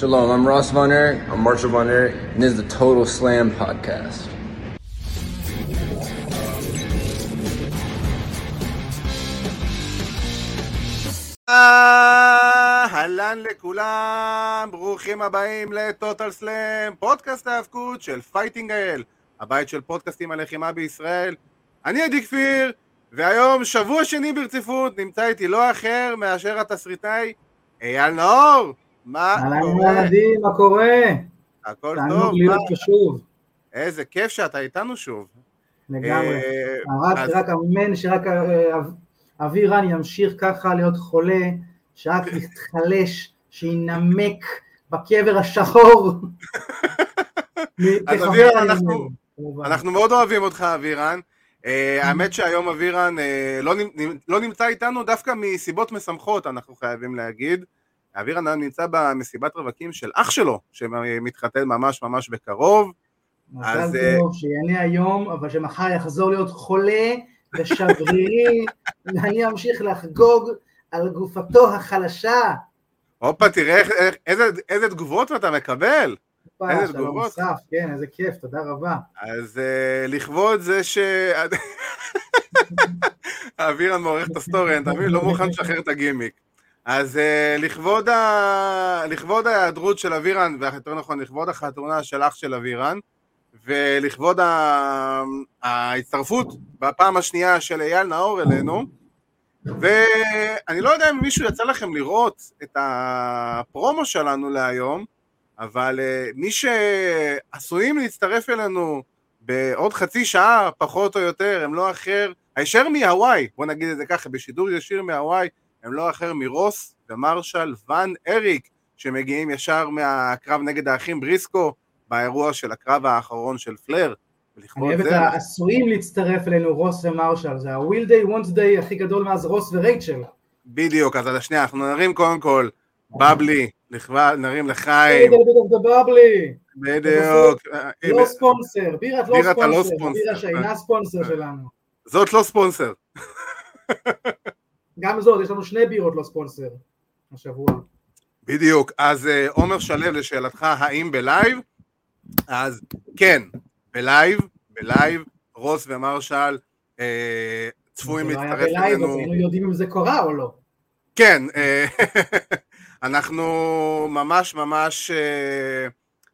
Shalom, I'm Ross Von Erich, I'm Marshall Von Erich, and this is the Total Slam Podcast. אהלן לכולם, ברוכים הבאים לטוטל סלאם, פודקאסט ההאבקות של פייטינג אייל, הבית של פודקאסטים הלחימה בישראל. אני עדי כפיר, והיום שבוע שני ברציפות נמצא איתי לא אחר מאשר התסריטאי אייל נאור. מה קורה? עדי, מה קורה? הכל תענוג טוב? להיות מה? פה שוב, איזה כיף שאתה איתנו שוב. לגמרי. אה, רק, אמן שרק אה, אב- אבי רן ימשיך ככה להיות חולה, שרק יתחלש, שינמק בקבר השחור. אז אבירן, אנחנו- מאוד אוהבים אותך, אבירן. אה, האמת שהיום אבירן לא לא נמצא איתנו דווקא מסיבות משמחות, אנחנו חייבים להגיד. אבירן נמצא במסיבת רווקים של אח שלו, שמתחתן ממש ממש בקרוב. אז, מזל אה, טוב, שיהנה היום, אבל שמחר יחזור להיות חולה ושברירי, ואני אמשיך לחגוג על גופתו החלשה. הופה, תראה איזה- איזה תגובות אתה מקבל. איזה תגובות. כן, איזה כיף, תודה רבה. אז אה, לכבוד זה ש... אבירן מעורך את הסטורי, אני תמיד לא מוכן לשחרר את הגימיק. אז אה, לכבוד, ה... לכבוד ההיעדרות של אבירן, ויותר נכון, לכבוד החתונה של אח של אבירן, ולכבוד ה... ההצטרפות בפעם השנייה של אייל נאור אלינו, ואני לא יודע אם מישהו יצא לכם לראות את הפרומו שלנו להיום, אבל אה, מי שעשויים להצטרף אלינו בעוד חצי שעה, פחות או יותר, הם לא אחר, הישר מהוואי, בוא נגיד את זה ככה, בשידור ישיר מהוואי, הם לא אחר מרוס ומרשל ואן אריק, שמגיעים ישר מהקרב נגד האחים בריסקו, באירוע של הקרב האחרון של פלר. אני אוהב את העשויים להצטרף אלינו, רוס ומרשל, זה ה-will day, want day הכי גדול מאז רוס ורייצ'ל. בדיוק, אז על השנייה, אנחנו נרים קודם כל, בבלי, נרים לחיים, בבלי, בדיוק, אה, לא ספונסר, בירת לא ספונסר, ספונסר. בירה שאינה ספונסר שלנו. זאת לא ספונסר. גם זאת, יש לנו שני בירות לא ספונסר השבוע. בדיוק, אז אה, עומר שלו לשאלתך האם בלייב, אז כן, בלייב, בלייב, רוס ומרשל אה, צפויים זה לא היה להצטרף בלייב, אז אלינו, היינו יודעים אם זה קרה או לא. כן, אה, אנחנו ממש ממש אה,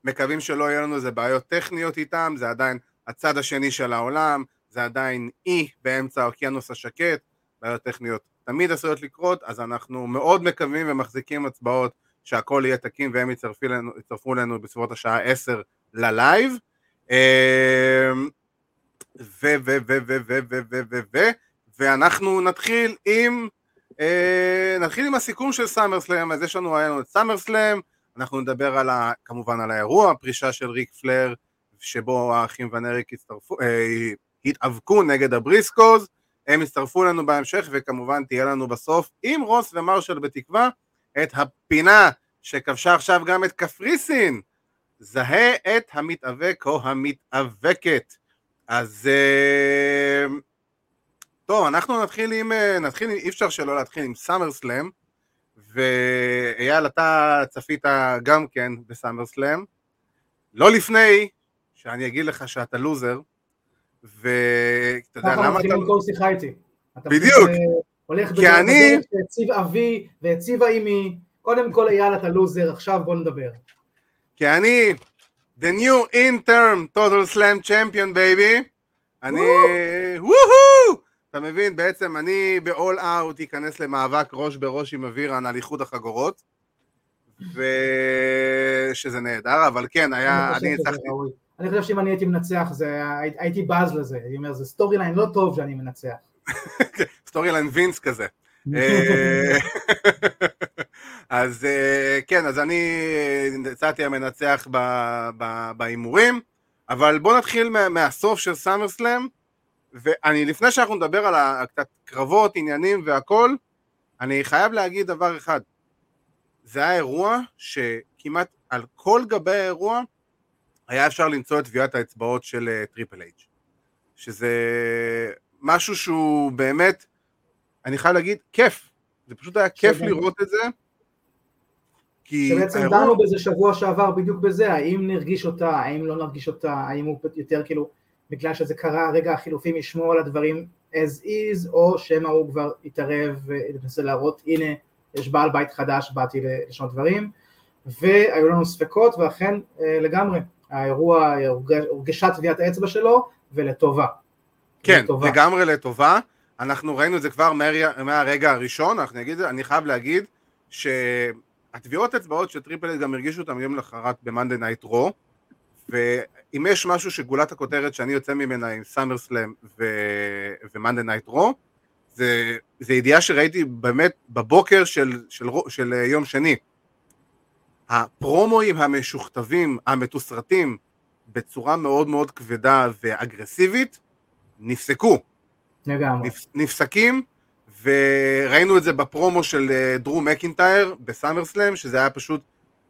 מקווים שלא יהיו לנו איזה בעיות טכניות איתם, זה עדיין הצד השני של העולם, זה עדיין אי באמצע האוקיינוס השקט, בעיות טכניות תמיד עשויות לקרות, אז אנחנו מאוד מקווים ומחזיקים הצבעות שהכל יהיה תקין והם יצטרפו אלינו, יצטרפו אלינו בסביבות השעה 10 ללייב. אה, ו ו ו ו ו ו ו ו ו ואנחנו נתחיל עם אה, נתחיל עם הסיכום של סאמר סלאם, אז יש לנו, היה לנו את סאמר סלאם, אנחנו נדבר על ה, כמובן על האירוע, הפרישה של ריק פלר, שבו האחים ונריק הצטרפו, אה, התאבקו נגד הבריסקוז, הם יצטרפו אלינו בהמשך, וכמובן תהיה לנו בסוף, עם רוס ומרשל בתקווה, את הפינה שכבשה עכשיו גם את קפריסין, זהה את המתאבק או המתאבקת. אז אה, טוב, אנחנו נתחיל עם, אה, נתחיל, אי אפשר שלא להתחיל עם סאמר סלאם, ואייל, אתה צפית גם כן בסאמר סלאם, לא לפני שאני אגיד לך שאתה לוזר, ואתה יודע למה אתה... כל שיחה איתי. בדיוק. אה, הולך כי אני- שהציב אבי והציבה אמי, קודם כל אייל אתה לוזר, עכשיו בוא נדבר. כי אני, the new interim total slam champion baby, אני, וואו! אתה מבין, בעצם אני ב-all out אכנס למאבק ראש בראש עם אבירן על איחוד החגורות, ושזה נהדר, אבל כן, היה, אני הצלחתי. אני חושב שאם אני הייתי מנצח, זה- הי- הייתי בז לזה, אני אומר, זה סטורי ליין לא טוב שאני מנצח. סטורי ליין וינס כזה. אה, אז אה, כן, אז אני יצאתי המנצח בהימורים, אבל בואו נתחיל מה- מהסוף של סאמר סלאם, ואני, לפני שאנחנו נדבר על קצת קרבות, עניינים והכל, אני חייב להגיד דבר אחד, זה היה אירוע שכמעט על כל גבי האירוע היה אפשר למצוא את טביעת האצבעות של אה, טריפל אייג', שזה משהו שהוא באמת, אני חייב להגיד, כיף, זה פשוט היה כיף שגם- לראות את זה, כי שבעצם האירוע- דנו בזה שבוע שעבר בדיוק בזה, האם נרגיש אותה, האם לא נרגיש אותה, האם הוא יותר כאילו, בגלל שזה קרה, רגע החילופים ישמור על הדברים as is, או שמא הוא כבר יתערב וינסה להראות, הנה, יש בעל בית חדש, באתי לשנות דברים, והיו לנו ספקות, ואכן אה, לגמרי, האירוע, הורגש- הורגשה טביעת האצבע שלו, ולטובה. כן, לטובה. לגמרי לטובה. אנחנו ראינו את זה כבר מהרגע, מהרגע הראשון, אנחנו נגיד, אני חייב להגיד שהטביעות אצבעות של טריפל אייץ' גם הרגישו אותם יום למחרת במאנדי נייט רו, ואם יש משהו שגולת הכותרת שאני יוצא ממנה עם סאמר סלאם ומאנדי נייט רו, זה, זה ידיעה שראיתי באמת בבוקר של, של, של אה, יום שני. הפרומואים המשוכתבים, המתוסרטים, בצורה מאוד מאוד כבדה ואגרסיבית, נפסקו. לגמרי. נפ- נפסקים, וראינו את זה בפרומו של אה, דרו מקינטייר בסאמר סלאם, שזה היה פשוט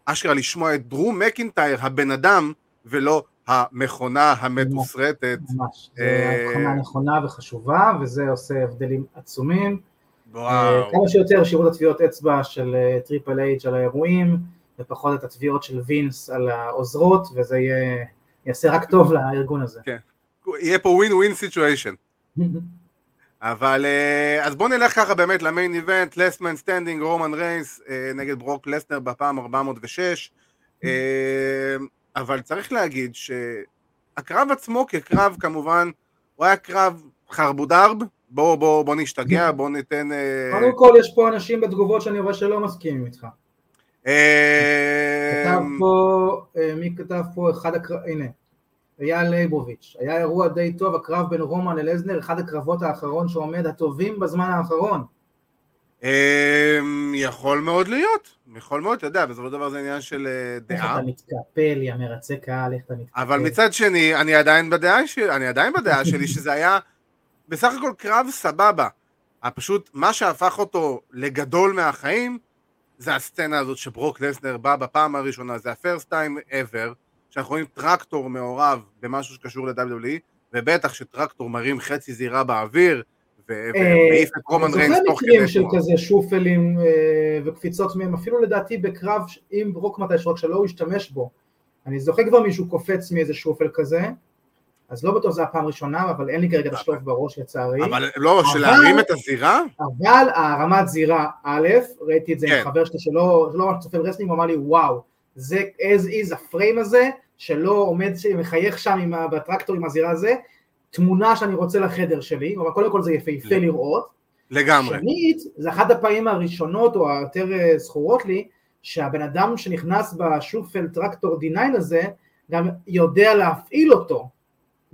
אשכרה לשמוע את דרו מקינטייר, הבן אדם, ולא המכונה המתוסרטת. ממש, זו אה, הבחנה נכונה וחשובה, וזה עושה הבדלים עצומים. וואו. אה, כמה שיותר שיראו את הטביעות אצבע של טריפל אייג' על האירועים, ופחות את הטביעות של וינס על העוזרות, וזה יהיה, יעשה רק טוב לארגון הזה. יהיה פה ווין ווין סיטואשן. אבל אה, אז בוא נלך ככה באמת למיין איבנט, last man standing, רומן ריינס אה, נגד ברוק לסנר בפעם 406. אה, אבל צריך להגיד שהקרב עצמו כקרב כמובן, הוא היה קרב חרבודרב, בוא, בוא, בוא נשתגע, בוא ניתן... קודם כל יש פה אנשים בתגובות שאני רואה שלא מסכימים איתך. אה, כתב פה, אה, מי כתב פה אחד הקרב, הנה, אייל ליבוביץ', היה אירוע די טוב, הקרב בין רומן ללזנר, אחד הקרבות האחרון שעומד הטובים בזמן האחרון. אה, יכול מאוד להיות, יכול מאוד, אתה יודע, בסופו של דבר זה עניין של אה, איך דעה. אתה מתקפל, יא מרצה קהל, איך אתה מתקפל. אבל מצד שני, אני עדיין בדעה, ש... אני עדיין בדעה שלי שזה היה בסך הכל קרב סבבה. פשוט מה שהפך אותו לגדול מהחיים, זה הסצנה הזאת שברוק לסנר בא בפעם הראשונה, זה ה-first time ever, שאנחנו רואים טרקטור מעורב במשהו שקשור ל-WWE, ובטח שטרקטור מרים חצי זירה באוויר, אה, ומעיף את רומן ריינס זוכר תוך מקרים כדי של תנועה. כזה שופלים אה, וקפיצות מהם, אפילו לדעתי בקרב עם ברוק מתישהו, רק שלא הוא השתמש בו. אני זוכר כבר מישהו קופץ מאיזה שופל כזה, אז לא בטוח זו הפעם הראשונה, אבל אין לי כרגע את השלוף בראש לצערי. אבל לא, אבל- שלהרים את הזירה? אבל הרמת זירה, א', ראיתי את זה כן. עם חבר שלי שלא שלא ממש צופה ברסלינג, הוא אמר לי וואו, זה as is הפריים הזה, שלא עומד, מחייך שם בטרקטור עם הזירה הזה, תמונה שאני רוצה לחדר שלי, אבל קודם כל זה יפהפה כן. לראות. לגמרי. שנית, זה אחת הפעמים הראשונות או היותר אה, זכורות לי, שהבן אדם שנכנס בשופל טרקטור D9 הזה, גם יודע להפעיל אותו.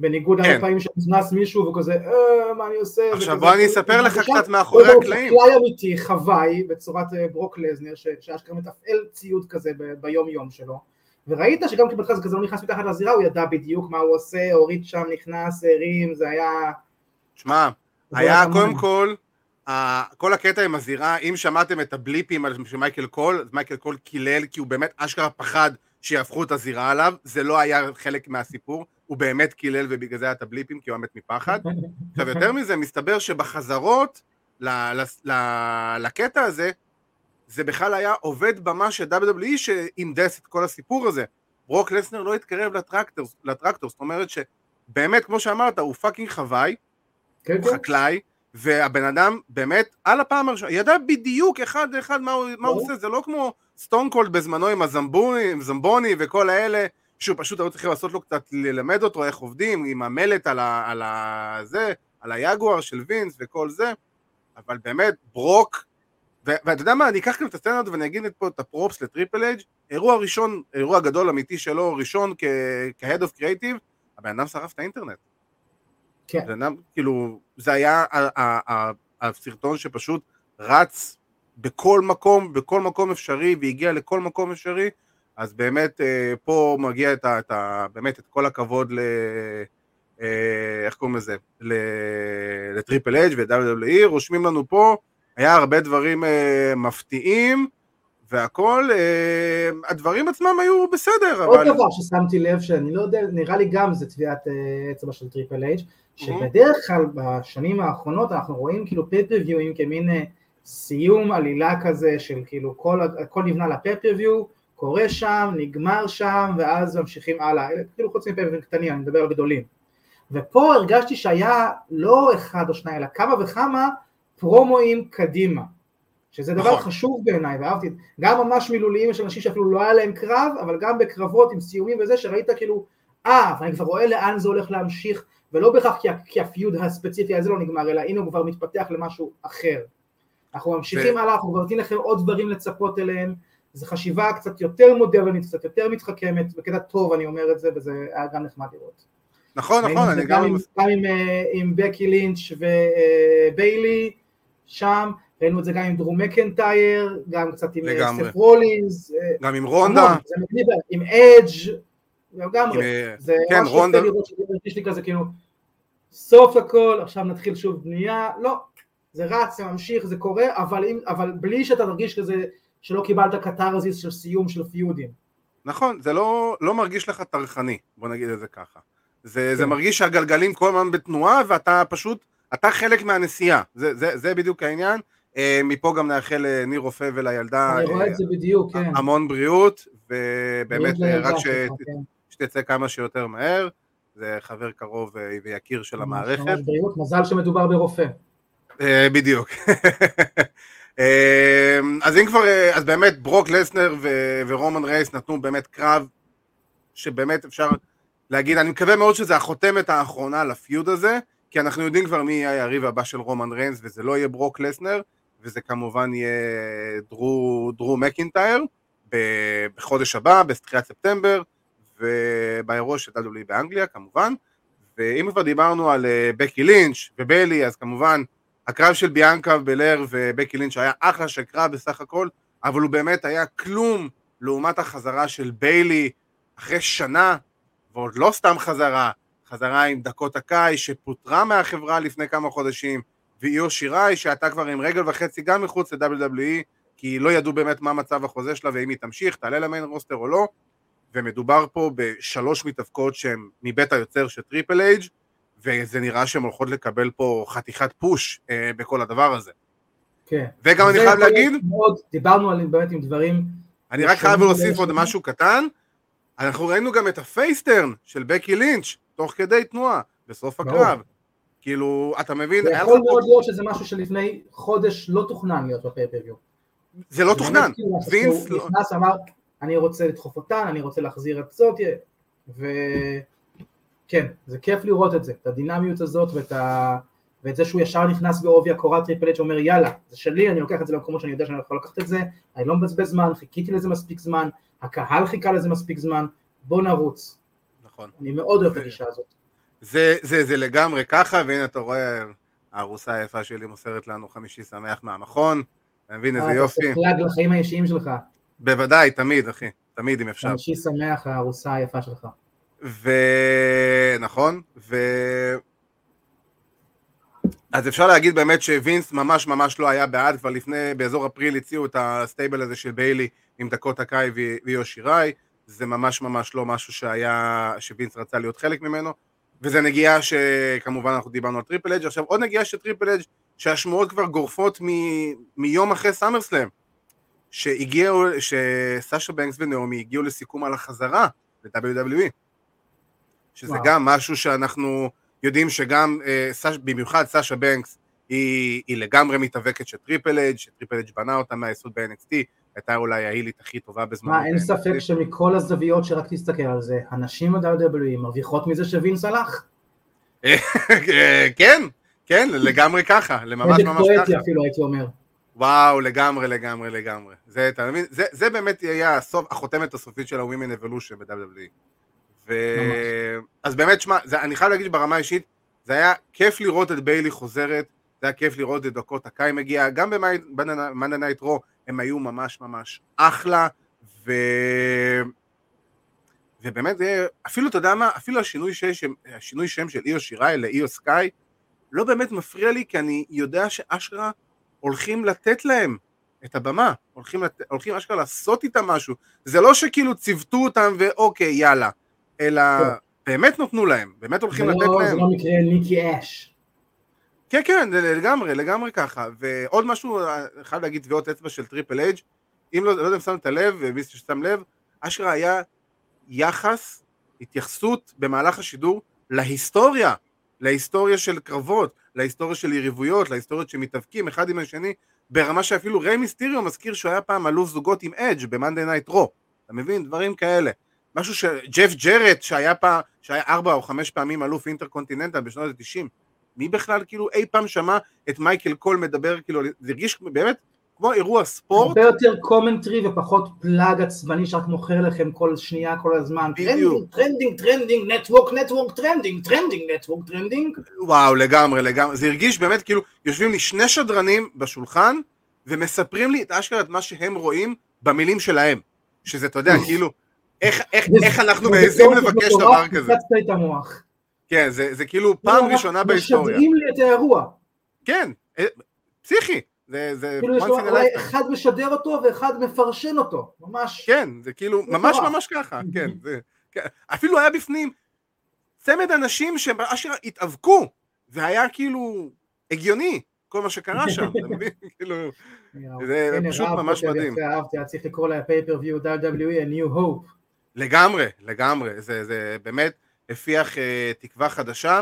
בניגוד כן. להרבה פעמים שנכנס מישהו וכזה, אה, מה אני עושה? עכשיו בוא אני אספר לך קצת מאחורי הקלעים. חקלאי אמיתי, חוואי, בצורת אה, ברוק לזנר, שאשכרה מתפעל ציוד כזה ביום יום שלו. וראית שגם זה כזה לא נכנס מתחת לזירה, הוא ידע בדיוק מה הוא עושה, הוריד שם, נכנס, הרים, זה היה... שמע, היה קודם. כל, כל הקטע עם הזירה, אם שמעתם את הבליפים של מייקל קול, אז מייקל קול קילל כי הוא באמת אשכרה פחד שיהפכו את הזירה עליו, זה לא היה חלק מהסיפור, הוא באמת קילל ובגלל זה היה את הבליפים כי הוא היה מת מפחד. עכשיו יותר מזה, מסתבר שבחזרות ל- ל- ל- לקטע הזה, זה בכלל היה עובד במה של WWE שהנדס את כל הסיפור הזה. ברוק לסנר לא התקרב לטרקטור, לטרקטור, זאת אומרת שבאמת, כמו שאמרת, הוא פאקינג חוואי, כן, הוא כן. חקלאי, והבן אדם באמת, על הפעם הראשונה, ידע בדיוק אחד לאחד מה הוא, מה הוא. עושה, זה לא כמו סטון קולד בזמנו עם הזמבוני, עם זמבוני וכל האלה, שהוא פשוט היו צריכים לעשות לו קצת, ללמד אותו איך עובדים, עם המלט על ה... על ה זה, על היגואר של וינס וכל זה, אבל באמת, ברוק, ו- ואתה יודע מה, אני אקח כאן את הסצנה הזאת ואני אגיד פה את הפרופס לטריפל אייג', אירוע ראשון, אירוע גדול אמיתי שלו, ראשון כ-Head of Creative, הבן אדם שרף את האינטרנט. כן. בן אדם, כאילו, זה היה הסרטון שפשוט רץ בכל מקום, בכל מקום אפשרי, והגיע לכל מקום אפשרי, אז באמת אה, פה מגיע את ה... את ה באמת את כל הכבוד ל... אה, איך קוראים לזה? לטריפל אג' ו-WWE, רושמים לנו פה, היה הרבה דברים אה, מפתיעים והכל, הדברים עצמם היו בסדר, עוד אבל... דבר ששמתי לב, שאני לא יודע, נראה לי גם זה טביעת אצבע של טריפל אייג', שבדרך כלל בשנים האחרונות אנחנו רואים כאילו פייפריוויואים כמין סיום עלילה כזה של כאילו כל, הכל נבנה לפפריוויו, קורה שם, נגמר שם, ואז ממשיכים הלאה, כאילו חוץ מפפריווים קטנים, אני מדבר על גדולים. ופה הרגשתי שהיה לא אחד או שניים, אלא כמה וכמה פרומואים קדימה. שזה דבר נכון. חשוב בעיניי, ואהבתי, גם ממש מילוליים, יש אנשים שאפילו לא היה להם קרב, אבל גם בקרבות עם סיומים וזה, שראית כאילו, אה, ואני כבר רואה לאן זה הולך להמשיך, ולא בהכרח כי, כי הפיוד הספציפי הזה לא נגמר, אלא הנה הוא כבר מתפתח למשהו אחר. אנחנו ממשיכים ו... הלאה, אנחנו כבר נותנים לכם עוד דברים לצפות אליהם, זו חשיבה קצת יותר מודרנית, קצת יותר מתחכמת, בקטע טוב אני אומר את זה, וזה היה גם נחמד לראות. נכון, נכון, אני גם... עם, גם עם, אה, עם בקי לינץ' וביילי שם, ראינו את זה גם עם דרום מקנטייר, גם קצת עם אה, סף רולינס. אה, גם עם רונדה. עם אדג' לגמרי. זה כן, רונדה. לראות שיש לי כזה כאילו, סוף הכל, עכשיו נתחיל שוב בנייה, לא, זה רץ, זה ממשיך, זה קורה, אבל, אם, אבל בלי שאתה תרגיש כזה שלא קיבלת קתרזיס של סיום של פיודים. נכון, זה לא, לא מרגיש לך טרחני, בוא נגיד את זה ככה. זה, כן. זה מרגיש שהגלגלים כל הזמן בתנועה ואתה פשוט, אתה חלק מהנסיעה, זה, זה, זה בדיוק העניין. אה, מפה גם נאחל לניר רופא ולילדה אני רואה את זה בדיוק, כן. המון בריאות, ובאמת רק ש... כן. שתצא כמה שיותר מהר, זה חבר קרוב אה, ויקיר של המערכת. בריאות, מזל שמדובר ברופא. אה, בדיוק. אז אם כבר, אז באמת ברוק לסנר ורומן רייס נתנו באמת קרב שבאמת אפשר להגיד, אני מקווה מאוד שזה החותמת האחרונה לפיוד הזה, כי אנחנו יודעים כבר מי יהיה היריב הבא של רומן ריינס, וזה לא יהיה ברוק לסנר, וזה כמובן יהיה דרו, דרו מקינטייר בחודש הבא, בתחילת ספטמבר, ובאירוע של WWE באנגליה כמובן, ואם כבר דיברנו על אה, בקי לינץ' וביילי, אז כמובן הקרב של ביאנקה בלר ובקי לינץ' היה אחלה של קרב בסך הכל, אבל הוא באמת היה כלום לעומת החזרה של ביילי אחרי שנה, ועוד לא סתם חזרה, חזרה עם דקות הקאי שפוטרה מהחברה לפני כמה חודשים, ואיו שיראי שהייתה כבר עם רגל וחצי גם מחוץ ל-WWE, כי לא ידעו באמת מה מצב החוזה שלה ואם היא תמשיך, תעלה למיין רוסטר או לא, ומדובר פה בשלוש מתאבקות שהן מבית היוצר של טריפל אייג' וזה נראה שהן הולכות לקבל פה חתיכת פוש אה, בכל הדבר הזה. כן. וגם אני חייב להגיד... מאוד, דיברנו עליהם באמת עם דברים... אני רק חייב להוסיף עוד משהו קטן, אנחנו ראינו גם את הפייסטרן של בקי לינץ', תוך כדי תנועה, בסוף הקרב. כאילו, אתה מבין? זה יכול מאוד להיות שזה משהו שלפני חודש לא תוכנן להיות בפייפריוויו. זה לא תוכנן. כאילו וינס לא... נכנס, אמר, אני רוצה לדחוף אותן, אני רוצה להחזיר את זאתי, וכן, זה כיף לראות את זה, את הדינמיות הזאת ואת, ה... ואת זה שהוא ישר נכנס בעובי הקורה טריפל אץ' שאומר יאללה, זה שלי, אני לוקח את זה למקומות שאני יודע שאני יכול לקחת את זה, אני לא מבזבז זמן, חיכיתי לזה מספיק זמן, הקהל חיכה לזה מספיק זמן, בוא נרוץ. נכון. אני מאוד אוהב את הגישה הזאת. זה, זה, זה לגמרי ככה, והנה אתה רואה, הארוסה היפה שלי מוסרת לנו חמישי שמח מהמכון, אתה מבין איזה אה, יופי. אתה פלאג לחיים האישיים שלך. בוודאי, תמיד, אחי, תמיד אם אפשר. חמישי שמח, הארוסה היפה שלך. ונכון, ו... אז אפשר להגיד באמת שווינס ממש ממש לא היה בעד, כבר לפני, באזור אפריל הציעו את הסטייבל הזה של ביילי עם דקות הקאי ויושיראי, זה ממש ממש לא משהו שהיה, שווינס רצה להיות חלק ממנו, וזה נגיעה שכמובן אנחנו דיברנו על טריפל אג' עכשיו עוד נגיעה של טריפל אג' שהשמועות כבר גורפות מ... מיום אחרי סאמרסלאם שהגיעו, שסאשה בנקס ונעמי הגיעו לסיכום על החזרה ל-WWE שזה וואו. גם משהו שאנחנו יודעים שגם, אה, סש, במיוחד סאשה בנקס היא, היא לגמרי מתאבקת של טריפל אג' שטריפל אג' בנה אותה מהיסוד ב-NXT הייתה אולי ההילית הכי טובה בזמן. מה, אין ספק שמכל הזוויות שרק תסתכל על זה, הנשים ב-WWE מרוויחות מזה שווינס הלך? כן, כן, לגמרי ככה, ממש ממש ככה. אפילו הייתי אומר. וואו, לגמרי, לגמרי, לגמרי. זה, אתה מבין? זה, זה באמת יהיה הסוף, החותמת הסופית של ה-Women Evolution ב-WWE. ו... אז באמת, שמע, אני חייב להגיד שברמה האישית, זה היה כיף לראות את ביילי חוזרת, זה היה כיף לראות את דקות הקאי מגיע, גם ב-Monday Night Raw הם היו ממש ממש אחלה, ו... ובאמת, אפילו, אתה יודע מה, אפילו השינוי שם, השינוי שם של איו שיראי לאיו סקאי, לא באמת מפריע לי, כי אני יודע שאשכרה הולכים לתת להם את הבמה, הולכים, לת... הולכים אשכרה לעשות איתם משהו. זה לא שכאילו ציוותו אותם ואוקיי, יאללה, אלא כן. באמת נתנו להם, באמת הולכים לתת לא, להם. זה לא מקרה ניקי אש. כן, כן, לגמרי, לגמרי ככה. ועוד משהו, אני חייב להגיד טביעות אצבע של טריפל אייג', אם לא, לא יודע אם שמת לב, ומי ששם לב, אשכרה היה יחס, התייחסות במהלך השידור להיסטוריה, להיסטוריה של קרבות, להיסטוריה של יריבויות, להיסטוריות שמתאבקים אחד עם השני, ברמה שאפילו ריי מיסטיריו מזכיר שהוא היה פעם אלוף זוגות עם אדג' במאנדי נייט רו, אתה מבין? דברים כאלה. משהו שג'ף ג'רט שהיה פעם, שהיה ארבע או חמש פעמים אלוף אינטרקונטיננטל בשנות ה-90, מי בכלל כאילו אי פעם שמע את מייקל קול מדבר, כאילו זה הרגיש באמת כמו אירוע ספורט. הרבה יותר קומנטרי ופחות פלאג עצבני שרק מוכר לכם כל שנייה כל הזמן. בדיוק. טרנדינג, טרנדינג, נטוורק, נטוורק, טרנדינג, טרנדינג, נטוורק, טרנדינג. וואו, לגמרי, לגמרי. זה הרגיש באמת כאילו, יושבים לי שני שדרנים בשולחן, ומספרים לי את אשכרה את מה שהם רואים במילים שלהם. שזה, אתה יודע, כאילו, איך, איך, איך אנחנו מעזים לבקש דבר כזה. כן, זה, זה כאילו פעם ראשונה בהיסטוריה. משדרים לי את האירוע. כן, אה, פסיכי. זה, זה כאילו יש לו אולי אחד משדר אותו ואחד מפרשן אותו, ממש. כן, זה כאילו, ממש ממש ככה, כן, זה, כן. אפילו היה בפנים צמד אנשים שאשכרה התאבקו, והיה כאילו הגיוני, כל מה שקרה שם, אתה מבין? כאילו, זה פשוט ממש מדהים. אהבתי, היה צריך לקרוא לה פייפריוויו WWE, a new hope. לגמרי, לגמרי, זה, זה באמת הפיח uh, תקווה חדשה.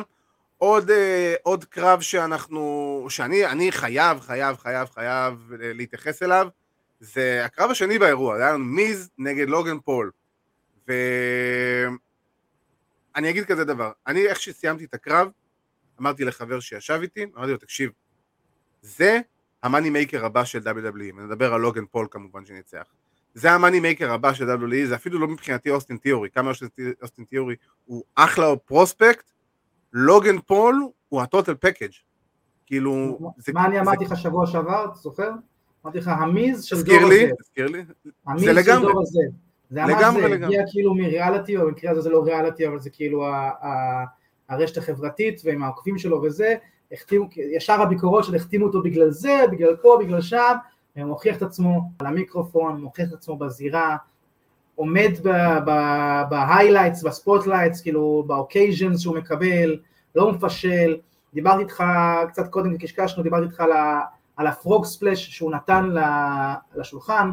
עוד, אה, עוד קרב שאנחנו, שאני אני חייב, חייב, חייב, חייב להתייחס אליו, זה הקרב השני באירוע, זה היה מיז נגד לוגן פול. ואני אגיד כזה דבר, אני איך שסיימתי את הקרב, אמרתי לחבר שישב איתי, אמרתי לו, תקשיב, זה המאני מייקר הבא של WWE, נדבר על לוגן פול כמובן שניצח. זה המאני מייקר הבא של WWE, זה אפילו לא מבחינתי אוסטין תיאורי, כמה שאוסטין תיאורי? הוא אחלה פרוספקט, לוגן פול הוא הטוטל פקאג' כאילו מה אני אמרתי לך שבוע שעבר? אתה זוכר? אמרתי לך המיז של דור הזה. תזכיר לי. המיז של דור הזה. זה לגמרי זה הגיע כאילו מריאליטי או במקרה הזה זה לא ריאליטי אבל זה כאילו הרשת החברתית ועם העוקבים שלו וזה. החתימו, ישר הביקורות של החתימו אותו בגלל זה, בגלל פה, בגלל שם, מוכיח את עצמו על המיקרופון, מוכיח את עצמו בזירה, עומד בהיילייטס, בספוטלייטס, כאילו באוקייז'נס שהוא מקבל, לא מפשל, דיברתי איתך קצת קודם קשקשנו, דיברתי איתך על, על הפרוג ספלאש שהוא נתן לשולחן,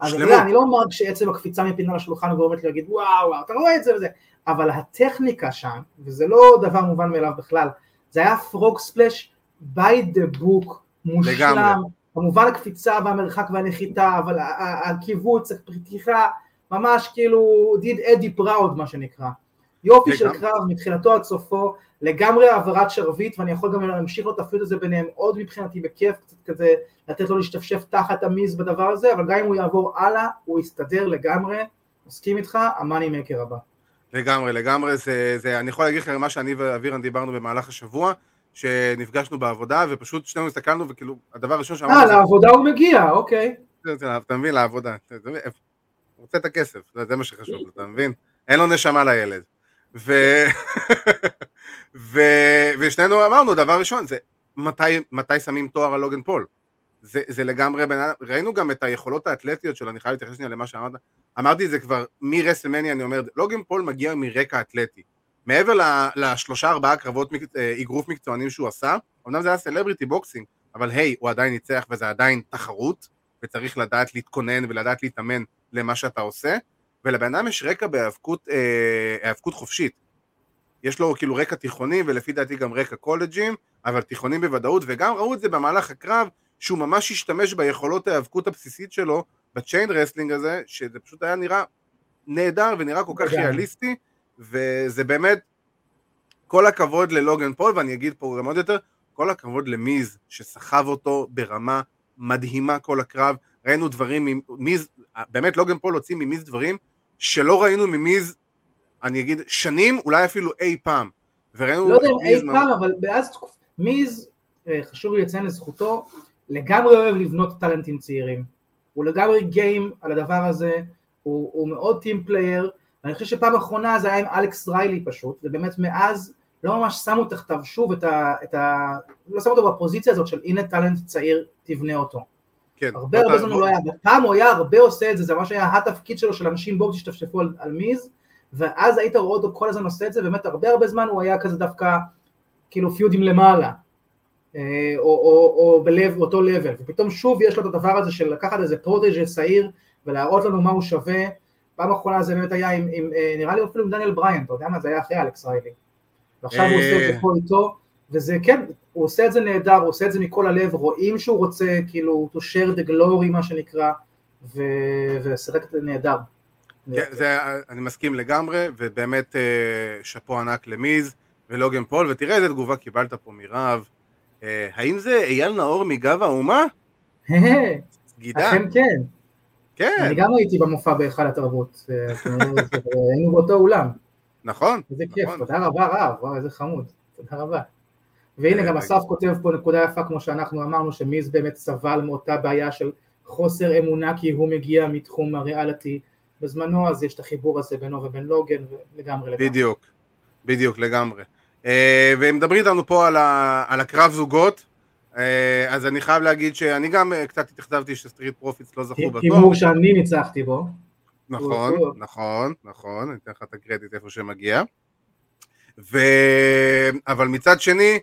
אז אתה יודע, אני לא אומר שעצם הקפיצה מפינה לשולחן גורמת לי להגיד וואו, אתה רואה את זה וזה, אבל הטכניקה שם, וזה לא דבר מובן מאליו בכלל, זה היה פרוג ספלאש by the book, מושלם, כמובן הקפיצה והמרחק והנחיתה, אבל הקיבוץ, הפתיחה, ממש כאילו did אדי פראוד מה שנקרא. יופי לגמרי. של קרב מתחילתו עד סופו, לגמרי העברת שרביט ואני יכול גם להמשיך לו את הפיוט הזה ביניהם עוד מבחינתי בכיף, קצת כזה לתת לו להשתפשף תחת המיז בדבר הזה, אבל גם אם הוא יעבור הלאה הוא יסתדר לגמרי, מסכים איתך, המאני מייקר הבא. לגמרי, לגמרי, זה, זה, אני יכול להגיד לך מה שאני ואבירן דיברנו במהלך השבוע, שנפגשנו בעבודה ופשוט שנינו הסתכלנו וכאילו הדבר הראשון שאמרנו... אה, לעבודה הוא מגיע, אוקיי. אתה מבין, לעבודה. רוצה את הכסף, זה מה שחשוב, אתה מבין? אין לו נשמה לילד. ו... ו... ושנינו אמרנו, דבר ראשון, זה מתי, מתי שמים תואר על לוגן פול. זה, זה לגמרי, ראינו גם את היכולות האתלטיות שלו, אני חייב להתייחס שנייה למה שאמרת, אמרתי את זה כבר מרסלמניה, אני אומר, לוגן פול מגיע מרקע אתלטי. מעבר לשלושה ארבעה קרבות אה, אגרוף מקצוענים שהוא עשה, אמנם זה היה סלבריטי בוקסינג, אבל היי, הוא עדיין ניצח וזה עדיין תחרות, וצריך לדעת להתכונן ולדעת להתאמן למה שאתה עושה, ולבן אדם יש רקע בהיאבקות אה, חופשית. יש לו כאילו רקע תיכוני ולפי דעתי גם רקע קולג'ים, אבל תיכונים בוודאות, וגם ראו את זה במהלך הקרב, שהוא ממש השתמש ביכולות ההיאבקות הבסיסית שלו בצ'יין רסלינג הזה, שזה פשוט היה נראה נהדר ונראה כל כך ריאליסטי, וזה באמת כל הכבוד ללוגן פול, ואני אגיד פה גם עוד יותר, כל הכבוד למיז שסחב אותו ברמה מדהימה כל הקרב, ראינו דברים, מיז, באמת לוגן פול הוציא ממיז דברים שלא ראינו ממיז, אני אגיד, שנים, אולי אפילו אי פעם. וראינו לא יודע אם אי פעם, אבל מאז מיז, אה, חשוב לי לציין לזכותו, לגמרי אוהב לבנות טאלנטים צעירים. הוא לגמרי גיים על הדבר הזה, הוא, הוא מאוד טים פלייר, ואני חושב שפעם אחרונה זה היה עם אלכס ריילי פשוט, ובאמת מאז לא ממש שמו תחתיו שוב את ה... את ה לא שמו אותו בפוזיציה הזאת של הנה טאלנט צעיר, תבנה אותו. כן. הרבה הרבה זמן הוא לא היה, פעם הוא היה הרבה עושה את זה, זה ממש היה התפקיד שלו של אנשים בואו תשתפשפו על, על מיז, ואז היית רואה אותו כל הזמן עושה את זה, באמת הרבה הרבה זמן הוא היה כזה דווקא כאילו פיודים למעלה. אה, או, או, או בלב, אותו לבל, ופתאום שוב יש לו את הדבר הזה של לקחת איזה פרוטג'ה צעיר ולהראות לנו מה הוא שווה, פעם אחרונה זה באמת היה עם, עם אה, נראה לי אפילו עם דניאל בריין, אתה יודע מה, זה היה אחרי אלכס ריילי, ועכשיו הוא עושה את זה פה איתו, וזה כן, הוא עושה את זה נהדר, הוא עושה את זה מכל הלב, רואים שהוא רוצה כאילו to share the glory מה שנקרא, ושיחק את זה נהדר. כן, זה, אני מסכים לגמרי, ובאמת שאפו ענק למיז ולוגן פול, ותראה איזה תגובה קיבלת פה מרב, אה, האם זה אייל נאור מגב האומה? סגידה. אכן כן. כן. אני גם הייתי במופע בהיכל התרבות, אה, היינו באותו אולם. נכון. איזה כיף, נכון. תודה רבה רב, וואו איזה חמוד, תודה רבה. והנה אה, גם אסף כותב פה נקודה יפה כמו שאנחנו אמרנו שמיז באמת סבל מאותה בעיה של חוסר אמונה כי הוא מגיע מתחום הריאליטי בזמנו אז יש את החיבור הזה בינו ובין לוגן ולגמרי לגמרי. בדיוק, בדיוק לגמרי. אה, והם מדברים איתנו פה על, ה, על הקרב זוגות, אז אני חייב להגיד שאני גם אה, קצת התאכזבתי שסטריט פרופיטס לא זכו בתור. הימור שאני ניצחתי בו. נכון, נכון, נכון, אני אתן לך את הקרדיט איפה שמגיע. ו... אבל מצד שני,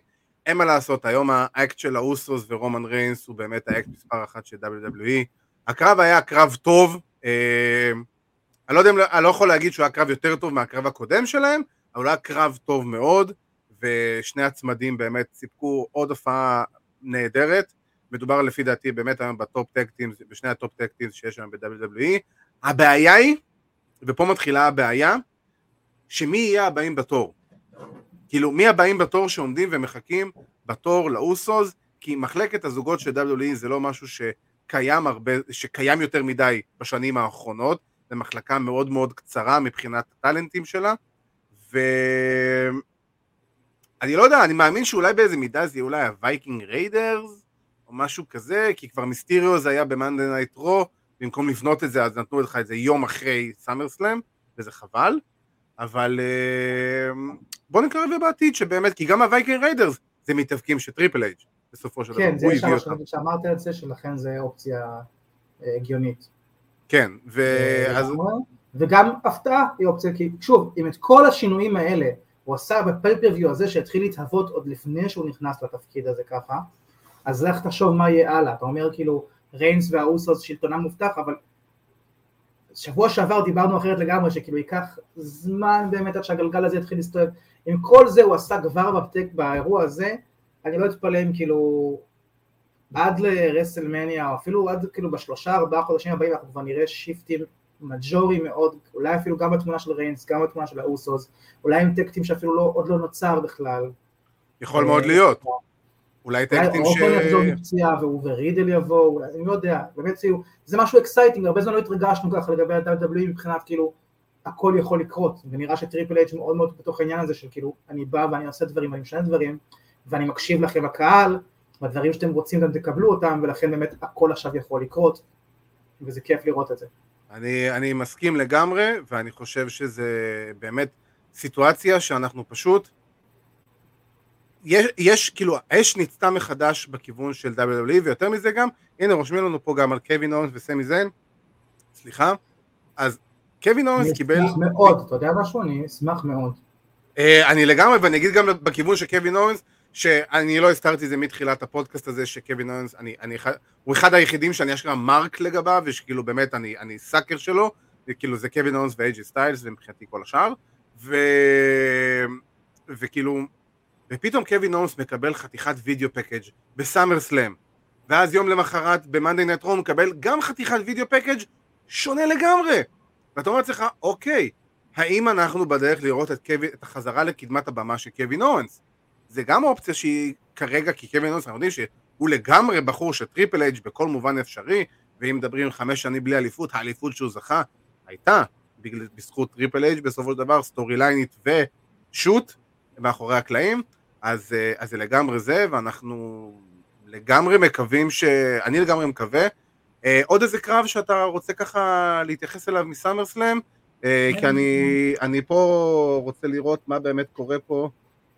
אין מה לעשות, היום האקט של האוסוס ורומן ריינס הוא באמת האקט מספר אחת של WWE. הקרב היה קרב טוב, אני לא, יודע, אני לא יכול להגיד שהוא היה קרב יותר טוב מהקרב הקודם שלהם, אבל הוא היה קרב טוב מאוד. ושני הצמדים באמת סיפקו עוד הופעה נהדרת. מדובר לפי דעתי באמת היום בטופ טקטים, בשני הטופ טקטים שיש היום ב-WWE. הבעיה היא, ופה מתחילה הבעיה, שמי יהיה הבאים בתור. כאילו, מי הבאים בתור שעומדים ומחכים בתור לאוסוס, כי מחלקת הזוגות של WWE זה לא משהו שקיים הרבה, שקיים יותר מדי בשנים האחרונות, זו מחלקה מאוד מאוד קצרה מבחינת הטאלנטים שלה, ו... אני לא יודע, אני מאמין שאולי באיזה מידה זה יהיה אולי הווייקינג ריידרס, או משהו כזה, כי כבר מיסטיריו זה היה במאנדי נייט רו, במקום לבנות את זה אז נתנו לך את זה יום אחרי סאמר סלאם, וזה חבל, אבל אה, בוא לזה בעתיד שבאמת, כי גם הווייקינג ריידרס זה מתאבקים של טריפל אייג' בסופו של דבר, כן, זה שאמרת את זה, שלכן זה אופציה אה, הגיונית. כן, ואז... וגם הפתעה היא אופציה, כי שוב, עם את כל השינויים האלה, הוא עשה בפייפריוויו הזה שהתחיל להתהוות עוד לפני שהוא נכנס לתפקיד הזה ככה, אז לך תחשוב מה יהיה הלאה, אתה אומר כאילו ריינס והאוסוס שלטונם מובטח, אבל שבוע שעבר דיברנו אחרת לגמרי, שכאילו ייקח זמן באמת עד שהגלגל הזה יתחיל להסתובב, עם כל זה הוא עשה כבר בפתק באירוע הזה, אני לא אתפלא אם כאילו עד לרסלמניה, או אפילו עד כאילו בשלושה ארבעה חודשים הבאים אנחנו כבר נראה שיפטים מג'ורי מאוד, אולי אפילו גם בתמונה של ריינס, גם בתמונה של האוסוס, אולי עם טקטים שאפילו לא, עוד לא נוצר בכלל. יכול מאוד להיות. אולי טקטים ש... אולי אורטון יחזור מפציעה והוא ורידל יבוא, אני לא יודע, באמת זה משהו אקסייטינג, הרבה זמן לא התרגשנו ככה לגבי ה-WWE מבחינת כאילו, הכל יכול לקרות, ונראה שטריפל אייג' מאוד מאוד בתוך העניין הזה של כאילו, אני בא ואני עושה דברים, אני משנה דברים, ואני מקשיב לכם הקהל, והדברים שאתם רוצים גם תקבלו אותם, ולכן באמת הכל עכשיו יכול לקרות, וזה כיף לראות את זה. אני, אני מסכים לגמרי, ואני חושב שזה באמת סיטואציה שאנחנו פשוט... יש, יש כאילו, האש ניצתה מחדש בכיוון של WWE, ויותר מזה גם, הנה רושמים לנו פה גם על קווין אורנס וסמי זיין, סליחה, אז קווין אורנס קיבל... אני אשמח מאוד, אתה יודע משהו? אני אשמח מאוד. Uh, אני לגמרי, ואני אגיד גם בכיוון של קווין אורנס, שאני לא הזכרתי זה מתחילת הפודקאסט הזה שקווין אורנס, אני, אני, הוא אחד היחידים שאני אשכרה מרק לגביו, ושכאילו באמת אני, אני סאקר שלו, וכאילו זה קווין אורנס ואייג'י סטיילס ומבחינתי כל השאר, ו... וכאילו, ופתאום קווין אורנס מקבל חתיכת וידאו פקאג' בסאמר סלאם, ואז יום למחרת במאנדי נט רום מקבל גם חתיכת וידאו פקאג' שונה לגמרי, ואתה אומר לעצמך, אוקיי, האם אנחנו בדרך לראות את, קווי, את החזרה לקדמת הבמה של קווין אורנס? זה גם אופציה שהיא כרגע, כי קווין אונס, אנחנו יודעים שהוא לגמרי בחור של טריפל אייג' בכל מובן אפשרי, ואם מדברים חמש שנים בלי אליפות, האליפות שהוא זכה הייתה בגלל, בזכות טריפל אייג' בסופו של דבר, סטורי ליינית ושוט מאחורי הקלעים, אז, אה, אז זה לגמרי זה, ואנחנו לגמרי מקווים ש... אני לגמרי מקווה. אה, עוד איזה קרב שאתה רוצה ככה להתייחס אליו מסאמר סלאם? אה, כי אני, אני פה רוצה לראות מה באמת קורה פה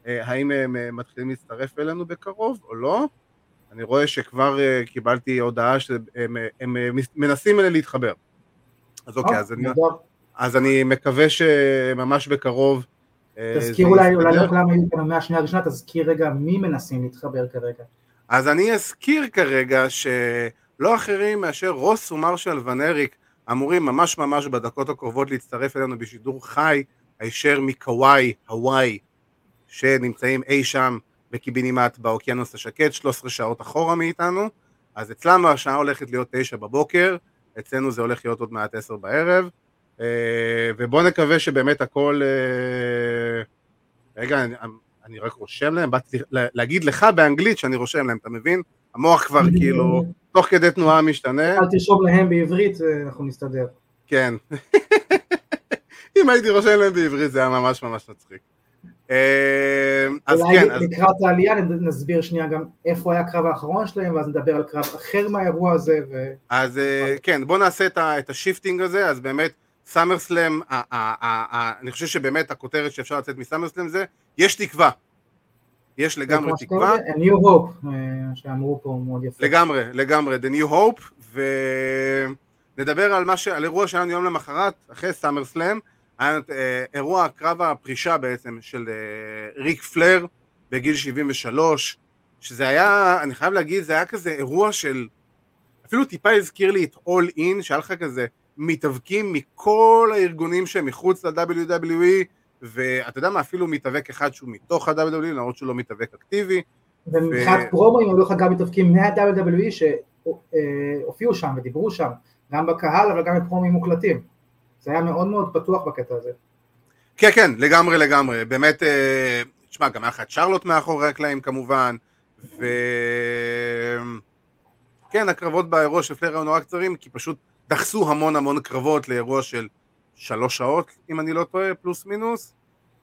האם הם אה, מתחילים להצטרף אלינו בקרוב או לא. אני רואה שכבר אה, קיבלתי הודעה שהם מנסים להתחבר. אז אוקיי, אז אני, אז אני מקווה שממש בקרוב תזכיר אולי, אולי לא כולם היו כאן במאה השנייה הראשונה, תזכיר רגע מי מנסים להתחבר כרגע. אז אני אזכיר כרגע שלא אחרים מאשר רוס ומרשל ונריק אמורים ממש ממש בדקות הקרובות להצטרף אלינו בשידור חי הישר מקוואי, הוואי, שנמצאים אי שם בקיבינימט באוקיינוס השקט, 13 שעות אחורה מאיתנו, אז אצלנו השעה הולכת להיות 9 בבוקר, אצלנו זה הולך להיות עוד מעט 10 בערב, אה, ובואו נקווה שבאמת הכל... אה, רגע, אני, אני רק רושם להם, באתי להגיד לך באנגלית שאני רושם להם, אתה מבין? המוח כבר כאילו, תוך כדי תנועה משתנה. אל תרשום להם בעברית, אה, אנחנו נסתדר. כן. אם הייתי רושם להם בעברית זה היה ממש ממש מצחיק. אז כן. אולי לקראת העלייה נסביר שנייה גם איפה היה הקרב האחרון שלהם, ואז נדבר על קרב אחר מהאירוע הזה. אז כן, בואו נעשה את השיפטינג הזה, אז באמת סאמר סלאם, אני חושב שבאמת הכותרת שאפשר לצאת מסאמר סלאם זה, יש תקווה. יש לגמרי תקווה. A new hope, אה, שאמרו פה מאוד יפה. לגמרי, לגמרי, the new hope, ונדבר על, ש... על אירוע שהיה יום למחרת, אחרי סאמר סלאם, היה אה, אירוע קרב הפרישה בעצם של אה, ריק פלר בגיל 73, שזה היה, אני חייב להגיד, זה היה כזה אירוע של, אפילו טיפה הזכיר לי את All In, שהיה לך כזה מתאבקים מכל הארגונים שהם מחוץ ל-WWE ואתה יודע מה, אפילו מתאבק אחד שהוא מתוך ה-WWE, למרות שהוא לא מתאבק אקטיבי. ומבחינת ו... פרומואים היו לך גם מתאבקים מה-WWE שהופיעו שם ודיברו שם, גם בקהל אבל גם בפרומואים מוקלטים. זה היה מאוד מאוד פתוח בקטע הזה. כן, כן, לגמרי לגמרי. באמת, אה, תשמע, גם היה לך את שרלוט מאחורי הקלעים כמובן, ו... כן, הקרבות באירוע של פלר היו נורא קצרים, כי פשוט דחסו המון המון קרבות לאירוע של שלוש שעות, אם אני לא טועה, פלוס מינוס.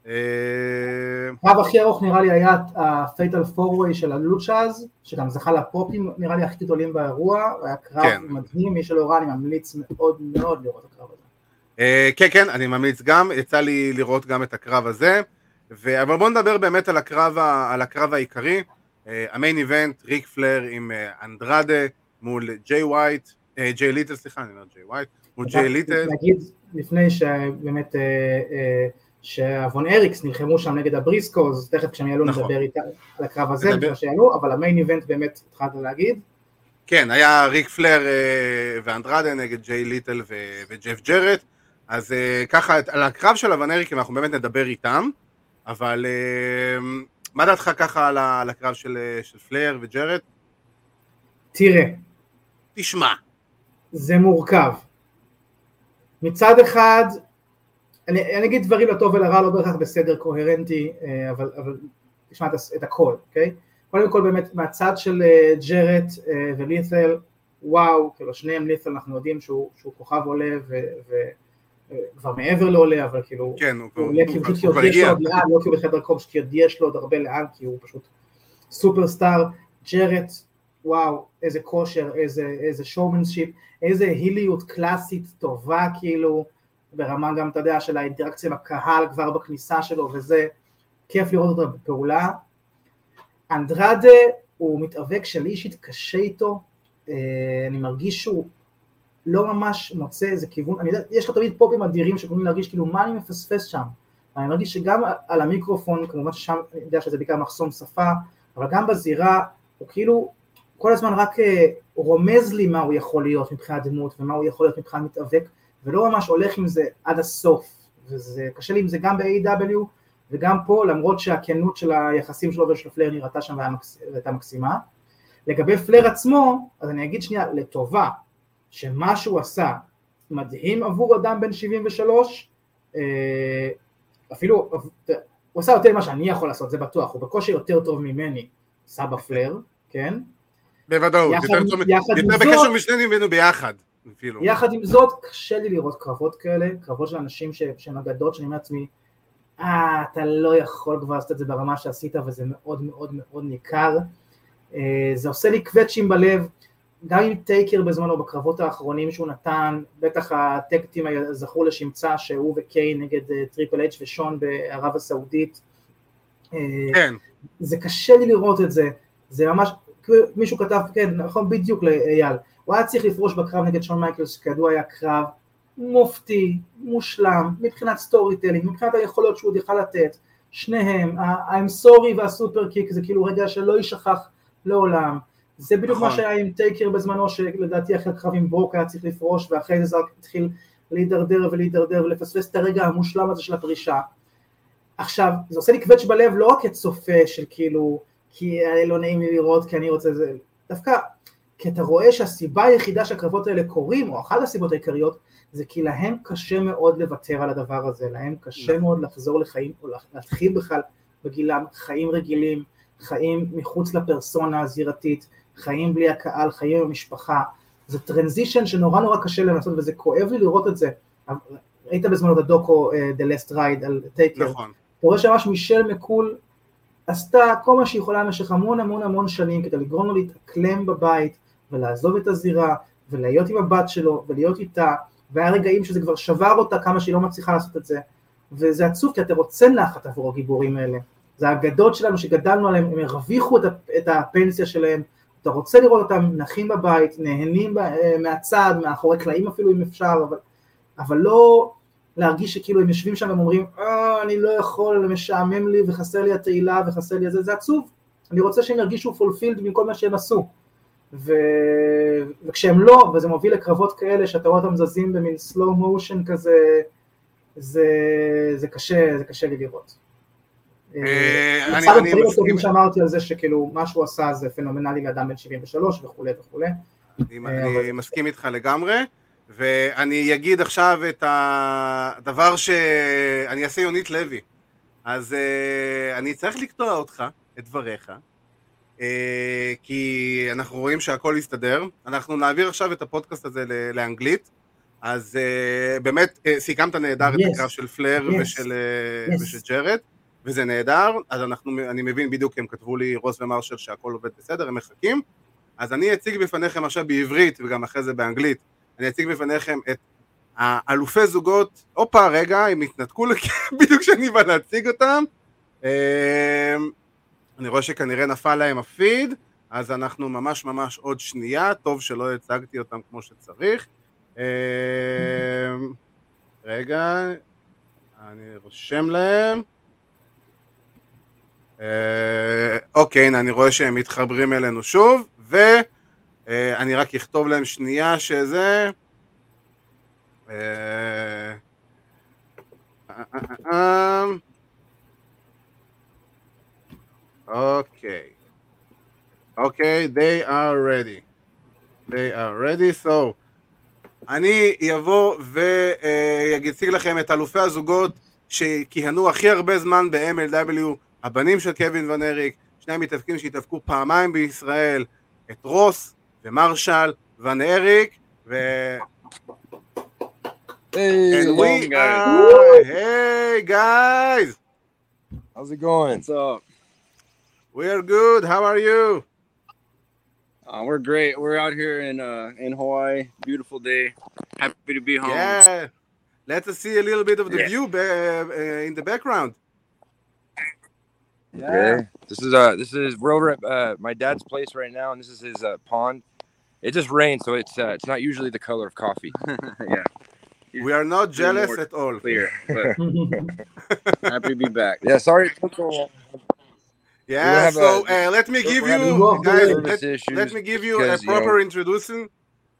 הקרב הכי ארוך נראה לי היה הפייטל פורווי של הלוצ'אז, שגם זכה לפופים נראה לי הכי גדולים באירוע, היה קרב כן. מדהים, מי שלא ראה אני ממליץ מאוד מאוד לראות את הקרב הזה. Uh, כן כן, אני ממליץ גם, יצא לי לראות גם את הקרב הזה, ו... אבל בואו נדבר באמת על הקרב, ה... על הקרב העיקרי, uh, המיין איבנט, ריק פלר עם uh, אנדרדה מול ג'יי ווייט, ג'יי ליטל, סליחה, אני אומר ג'יי ווייט, מול ג'יי ליטל. נגיד לפני שבאמת אה, אה, שאבון אריקס נלחמו שם נגד הבריסקוז, תכף כשהם יעלו נכון. נדבר איתם על הקרב הזה, נדבר. שיעלו, אבל המיין איבנט באמת התחלת להגיד. כן, היה ריק פלר אה, ואנדרדה נגד ג'יי ליטל וג'ף ג'רט, אז ככה, על הקרב של אבן אריקים אנחנו באמת נדבר איתם, אבל מה דעתך ככה על הקרב של, של פלר וג'רט? תראה. תשמע. זה מורכב. מצד אחד, אני, אני אגיד דברים לטוב ולרע, לא בהכרח בסדר קוהרנטי, אה, אבל, אבל תשמע את, את הכל, אוקיי? קודם כל באמת מהצד של אה, ג'רט אה, ולית'ל, וואו, כאילו שניהם לית'ל אנחנו יודעים שהוא, שהוא כוכב עולה וכבר מעבר לעולה, אבל כאילו, כן, הוא, הוא עולה כי פשוט כי יש לו עוד לאן, לא כי הוא בחדר כובש, כי יש לו עוד הרבה לאן, כי הוא פשוט סופרסטאר, ג'רט, וואו, איזה כושר, איזה, איזה שואומנשיפ, איזה היליות קלאסית טובה כאילו, ברמה גם, אתה יודע, של האינטראקציה עם הקהל כבר בכניסה שלו וזה, כיף לראות אותו בפעולה. אנדרדה הוא מתאבק שלי אישית קשה איתו, אה, אני מרגיש שהוא לא ממש מוצא איזה כיוון, אני יודע, יש לו תמיד פופים אדירים שיכולים להרגיש כאילו מה אני מפספס שם, אני מרגיש שגם על המיקרופון, כמובן ששם אני יודע שזה בעיקר מחסום שפה, אבל גם בזירה הוא כאילו כל הזמן רק אה, רומז לי מה הוא יכול להיות מבחינת דמות ומה הוא יכול להיות מבחינת מתאבק ולא ממש הולך עם זה עד הסוף. וזה קשה לי עם זה גם ב-AW וגם פה למרות שהכנות של היחסים שלו ושל פלר נראתה שם והייתה מקסימה. לגבי פלר עצמו אז אני אגיד שנייה לטובה שמה שהוא עשה מדהים עבור אדם בן 73 אה, אפילו הוא עשה יותר ממה שאני יכול לעשות זה בטוח הוא בקושי יותר טוב ממני סבא פלר כן בוודאות, יותר בקשר משנינו ממנו ביחד. אפילו. יחד עם זאת, קשה לי לראות קרבות כאלה, קרבות של אנשים שהם אגדות, שאני אומר לעצמי, אה, אתה לא יכול כבר לעשות את זה ברמה שעשית, וזה מאוד מאוד מאוד ניכר. אה, זה עושה לי קווצ'ים בלב, גם עם טייקר בזמנו בקרבות האחרונים שהוא נתן, בטח הטקטים זכור לשמצה שהוא וקיין נגד אה, טריפל אייץ' ושון בערב הסעודית. אה, כן. זה קשה לי לראות את זה, זה ממש, מישהו כתב, כן, נכון, בדיוק לאייל, הוא היה צריך לפרוש בקרב נגד שון מייקלס, שכידוע היה קרב מופתי, מושלם, מבחינת סטורי טלינג, מבחינת היכולות שהוא עוד יכל לתת, שניהם, ה-I'm sorry והסופר קיק זה כאילו רגע שלא יישכח לעולם. זה בדיוק נכון. מה שהיה עם טייקר בזמנו, שלדעתי אחרי הקרב עם ברוק היה צריך לפרוש, ואחרי זה זה רק התחיל להידרדר ולהידרדר ולפספס את הרגע המושלם הזה של הפרישה. עכשיו, זה עושה לי קווץ' בלב לא רק כצופה של כאילו, כי לא נעים לי לראות כי אני רוצה זה, דווקא כי אתה רואה שהסיבה היחידה שהקרבות האלה קורים, או אחת הסיבות העיקריות, זה כי להם קשה מאוד לוותר על הדבר הזה, להם קשה מאוד לחזור לחיים, או להתחיל בכלל בגילם חיים רגילים, חיים מחוץ לפרסונה הזירתית, חיים בלי הקהל, חיים עם המשפחה, זה טרנזישן שנורא נורא קשה להם לעשות וזה כואב לי לראות את זה. ראית בזמנו את הדוקו אה, The Last Ride על טייקר, נכון. אתה רואה שממש מישל מקול עשתה כל מה שהיא יכולה במשך המון המון המון שנים כדי לגרום לו להתאקלם בבית ולעזוב את הזירה ולהיות עם הבת שלו ולהיות איתה והיה רגעים שזה כבר שבר אותה כמה שהיא לא מצליחה לעשות את זה וזה עצוב כי אתה רוצה נחת עבור הגיבורים האלה זה האגדות שלנו שגדלנו עליהם, הם הרוויחו את הפנסיה שלהם אתה רוצה לראות אותם נחים בבית, נהנים מהצד, מאחורי קלעים אפילו אם אפשר, אבל, אבל לא להרגיש שכאילו הם יושבים שם והם אומרים, אה, אני לא יכול, משעמם לי וחסר לי התהילה וחסר לי זה, זה עצוב. אני רוצה שהם ירגישו פולפילד מכל מה שהם עשו. ו... וכשהם לא, וזה מוביל לקרבות כאלה שאתה רואה אותם זזים במין slow motion כזה, זה, זה קשה, זה קשה לי לראות. אה, אחד אני הדברים מסכים. הטובים שאמרתי על זה שכאילו מה שהוא עשה זה פנומנלי לאדם בן 73 וכולי וכולי. אני, אה, מסכים איתך לגמרי, ואני אגיד עכשיו את הדבר שאני אעשה יונית לוי. אז אני צריך לקטוע אותך, את דבריך, כי אנחנו רואים שהכל יסתדר. אנחנו נעביר עכשיו את הפודקאסט הזה לאנגלית, אז באמת סיכמת נהדר את. הקרב של פלר Yes. ושל, Yes. ושל ג'רד, וזה נהדר, אז אנחנו, אני מבין בדיוק, הם כתבו לי, רוס ומרשל, שהכל עובד בסדר, הם מחכים. אז אני אציג בפניכם עכשיו בעברית וגם אחרי זה באנגלית, אני אציג בפניכם את האלופי זוגות, הופה רגע, הם התנתקו בדיוק כשאני בא להציג אותם. אמ, אני רואה שכנראה נפל להם הפיד, אז אנחנו ממש ממש עוד שנייה, טוב שלא הצגתי אותם כמו שצריך. אמ, רגע, אני רושם להם. אה, אוקיי, הנה אני רואה שהם מתחברים אלינו שוב, ואני רק אכתוב להם שנייה שזה... אה, אה, אה, אה, אוקיי. אוקיי, they are ready. They are ready, so אני אבוא ואציג לכם את אלופי הזוגות שכיהנו הכי הרבה זמן ב-MLW, הבנים של קווין ון אריק, שני המתאבקים שהתאבקו פעמיים בישראל, את רוס ומרשל ון אריק, ו... Hey, And we guys. are... Hey guys! How's it going? What's up? We are good, how are you? Uh, we're great. We're out here in uh, in Hawaii. Beautiful day. Happy to be home. Yeah. Let's see a little bit of the Yeah. view uh, in the background. Yeah. This is uh this is we're over at uh, my dad's place right now, and this is his uh, pond. It just rained, so it's uh, it's not usually the color of coffee. yeah. We are not jealous at all. Clear. But happy to be back. Yeah, sorry it took so long. Yeah, so a- uh, let me give you, guys, let, let me give you a because, you know- proper introducing.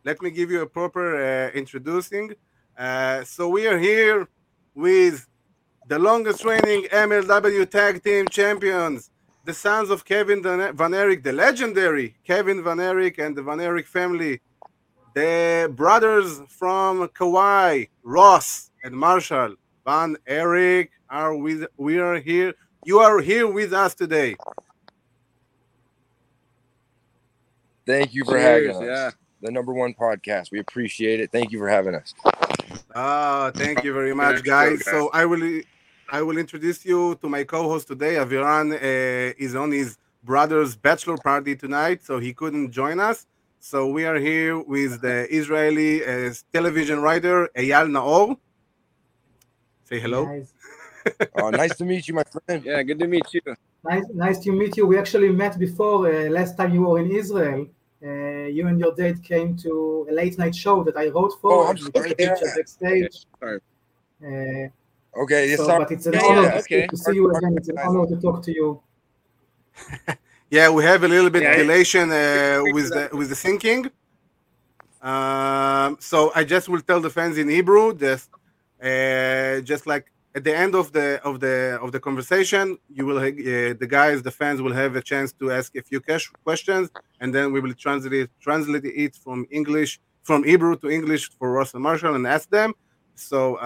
Let me give you a proper uh, introducing. Uh, so we are here with the longest reigning MLW Tag Team Champions, the sons of Kevin Van Von Erich, the legendary Kevin Von Erich and the Von Erich family, the brothers from Kauai, Ross and Marshall Von Erich are with. We are here. You are here with us today. Thank you for Cheers, having us. yeah. The number one podcast. We appreciate it. Thank you for having us. Ah, thank you very much, guys. guys. So I will, I will introduce you to my co-host today. Aviran uh, is on his brother's bachelor party tonight, so he couldn't join us. So we are here with the Israeli uh, television writer Eyal Naor. Say hello. Nice. Oh, nice to meet you, my friend. Yeah, good to meet you. Nice, nice to meet you. We actually met before. Uh, last time you were in Israel, uh, you and your date came to a late night show that I wrote for. Oh, I'm We sorry. took pictures backstage. Sorry. Okay, yes, so, but it's an Yeah, honor yeah, to- okay. to see you again. It's an honor to talk to you. Yeah, we have a little bit Yeah, dilation uh, with the with the syncing. Um, so I just will tell the fans in Hebrew, just uh, just like at the end of the of the of the conversation, you will uh, the guys, the fans will have a chance to ask a few ques- questions, and then we will translate translate it from English from Hebrew to English for Ross and Marshall and ask them. So, uh,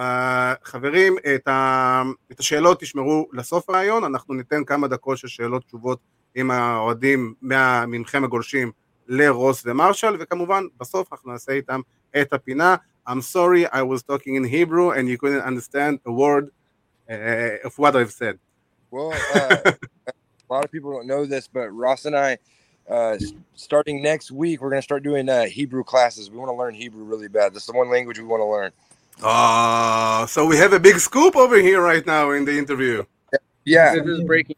חברים, את, ה, את השאלות תשמרו לסוף הרעיון, אנחנו ניתן כמה דקות של שאלות תשובות עם האוהדים מה- מכם הגולשים לרוס ומרשל, וכמובן בסוף אנחנו נעשה איתם את הפינה. I'm sorry, I was talking in Hebrew and you couldn't understand a word uh, of what I've said. Well, uh, a lot of people don't know this, but Ross and I, uh, s- starting next week, we're going to start doing uh, Hebrew classes. We want to learn Hebrew really bad. That's the one language we want to learn. Oh, so we have a big scoop over here right now in the interview. Yeah, This is breaking.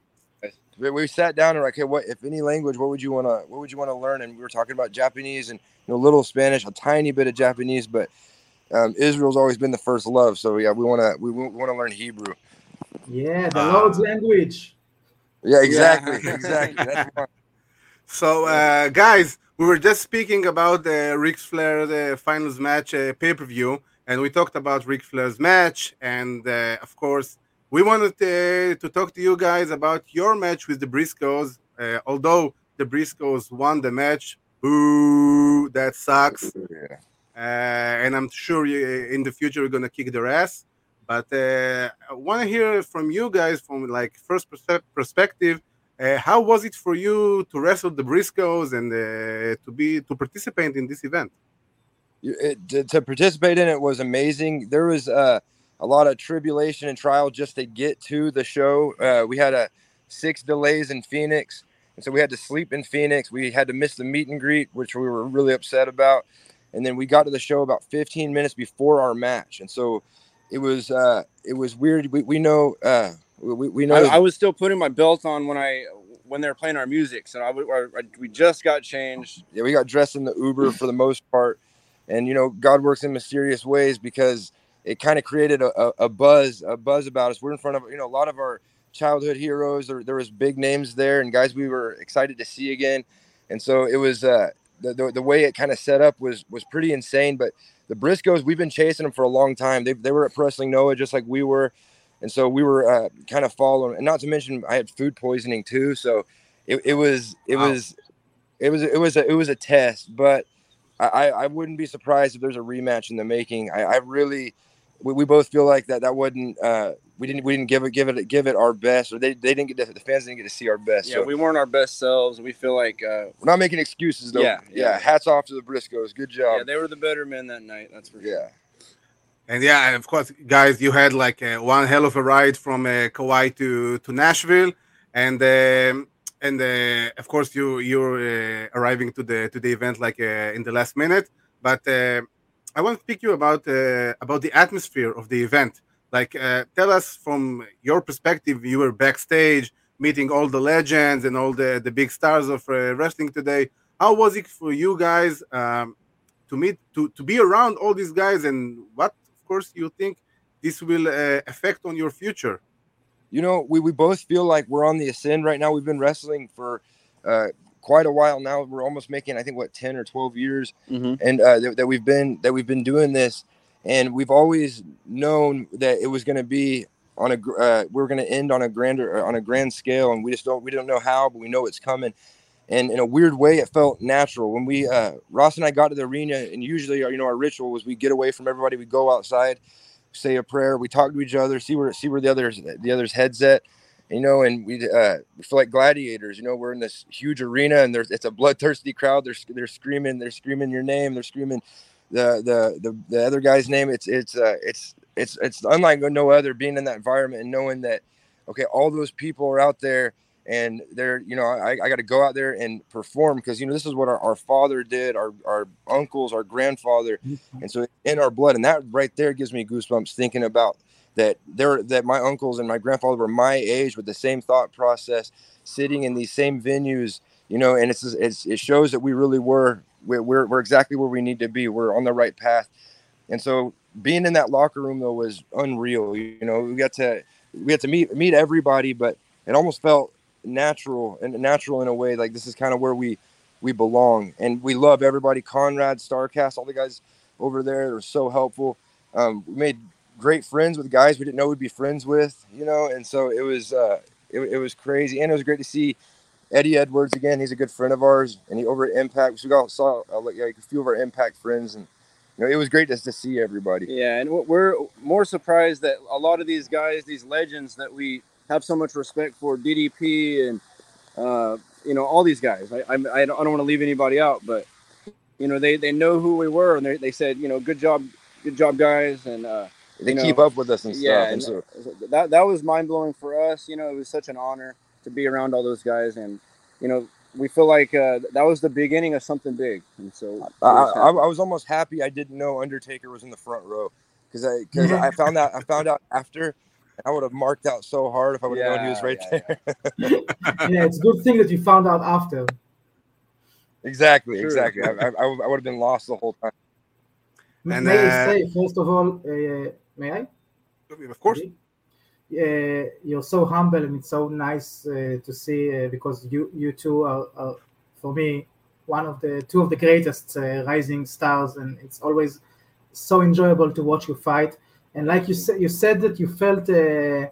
we, we sat down and we're like, hey, what if any language? What would you want to? What would you want to learn? And we were talking about Japanese and you know, a little Spanish, a tiny bit of Japanese, but um, Israel's always been the first love. So yeah, we want to we, want to learn Hebrew. Yeah, the Ah. Lord's language. Yeah, exactly, Yeah. exactly. That's. So, uh, guys, we were just speaking about the Ric Flair the finals match uh, pay per view, and we talked about Ric Flair's match, and uh, of course, we wanted uh, to talk to you guys about your match with the Briscoes. Uh, although the Briscoes won the match, boo, that sucks. Yeah. Uh, and I'm sure you, in the future you're gonna kick their ass. But uh, I want to hear from you guys from like first perspective. Uh, how was it for you to wrestle the Briscoes and uh, to be to participate in this event? It, to, to participate in it was amazing. There was uh, a lot of tribulation and trial just to get to the show. Uh, we had a six delays in Phoenix, and so we had to sleep in Phoenix. We had to miss the meet and greet, which we were really upset about. And then we got to the show about 15 minutes before our match, and so it was uh, it was weird. We, we know uh, we, we know I, I was still putting my belt on when I when they were playing our music, so I, would- I, we just got changed. yeah, we got dressed in the Uber for the most part, and you know, God works in mysterious ways because it kind of created a, a, a buzz, a buzz about us. We're in front of you know a lot of our childhood heroes. There, there was big names there, and guys we were excited to see again, and so it was uh, the, the the way it kind of set up was was pretty insane. But the Briscoes, we've been chasing them for a long time. They they were at Wrestling Noah just like we were. And so we were uh, kind of following, and not to mention I had food poisoning too. So it, it was it Wow. was it was it was a it was a test, but I, I I wouldn't be surprised if there's a rematch in the making. I, I really we, we both feel like that that wouldn't uh we didn't we didn't give it give it give it our best or they, they didn't get to, the fans didn't get to see our best. Yeah, so we weren't our best selves. We feel like uh, we're not making excuses though. Yeah, yeah. yeah. Hats off to the Briscoes. Good job. yeah, they were the better men that night. That's for sure. yeah. And yeah, and of course, guys, you had like uh, one hell of a ride from uh, Kauai to to Nashville, and um, and uh, of course, you you're uh, arriving to the to the event like uh, in the last minute. But uh, I want to speak to you about uh, about the atmosphere of the event. Like, uh, tell us from your perspective. You were backstage, meeting all the legends and all the the big stars of wrestling today. How was it for you guys um, to meet to to be around all these guys and what of course you think this will affect on your future You know, we, we both feel like we're on the ascend right now. We've been wrestling for uh, quite a while now. We're almost making, I think, what ten or twelve years Mm-hmm. and uh, that, that we've been that we've been doing this, and we've always known that it was going to be on a uh, we're going to end on a grander on a grand scale, and we just don't we don't know how, but we know it's coming. And in a weird way, it felt natural when we uh, Ross and I got to the arena, and usually our you know our ritual was we get away from everybody, we go outside, say a prayer, we talk to each other, see where see where the others the others heads at, you know, and we uh, we feel like gladiators. You know, we're in this huge arena, and there's it's a bloodthirsty crowd. They're they're screaming, they're screaming your name, they're screaming the the the, the other guy's name. It's it's uh, it's it's it's unlike no other being in that environment and knowing that okay, all those people are out there. And they're, you know, I, I got to go out there and perform because, you know, this is what our, our father did, our, our uncles, our grandfather. Mm-hmm. And so in our blood, and that right there gives me goosebumps thinking about that there that my uncles and my grandfather were my age with the same thought process, sitting in these same venues, you know, and it's, it's it shows that we really were we're, we're, we're exactly where we need to be. We're on the right path. And so being in that locker room though was unreal. You know, we got to we got to meet meet everybody, but it almost felt natural and natural in a way. Like this is kind of where we we belong, and we love everybody. Conrad, Starrcast, all the guys over there are so helpful. Um, we made great friends with guys we didn't know we'd be friends with, you know, and so it was uh, it, it was crazy, and it was great to see Eddie Edwards again. He's a good friend of ours, and he over at Impact. So we all saw uh, like a few of our Impact friends, and you know, it was great just to see everybody. Yeah, and we're more surprised that a lot of these guys, these legends that we have so much respect for, DDP and uh, you know all these guys. I, I, I don't want to leave anybody out, but you know they, they know who we were, and they, they said you know good job, good job guys, and uh, they keep up with us and stuff. yeah, and and so that that was mind blowing for us. You know, it was such an honor to be around all those guys, and you know we feel like uh, that was the beginning of something big, and so I, I, I was almost happy I didn't know Undertaker was in the front row because I because I found out I found out after. I would have marked out so hard if I would have known he was right yeah, there. yeah, it's a good thing that you found out after. exactly, True. exactly. I, I, I would have been lost the whole time. And, may I say, first of all, uh, may I? Of course. Uh, you're so humble, and it's so nice uh, to see uh, because you you two are, are, for me, one of the two of the greatest uh, rising stars, and it's always so enjoyable to watch you fight. And like you said, you said that you felt uh,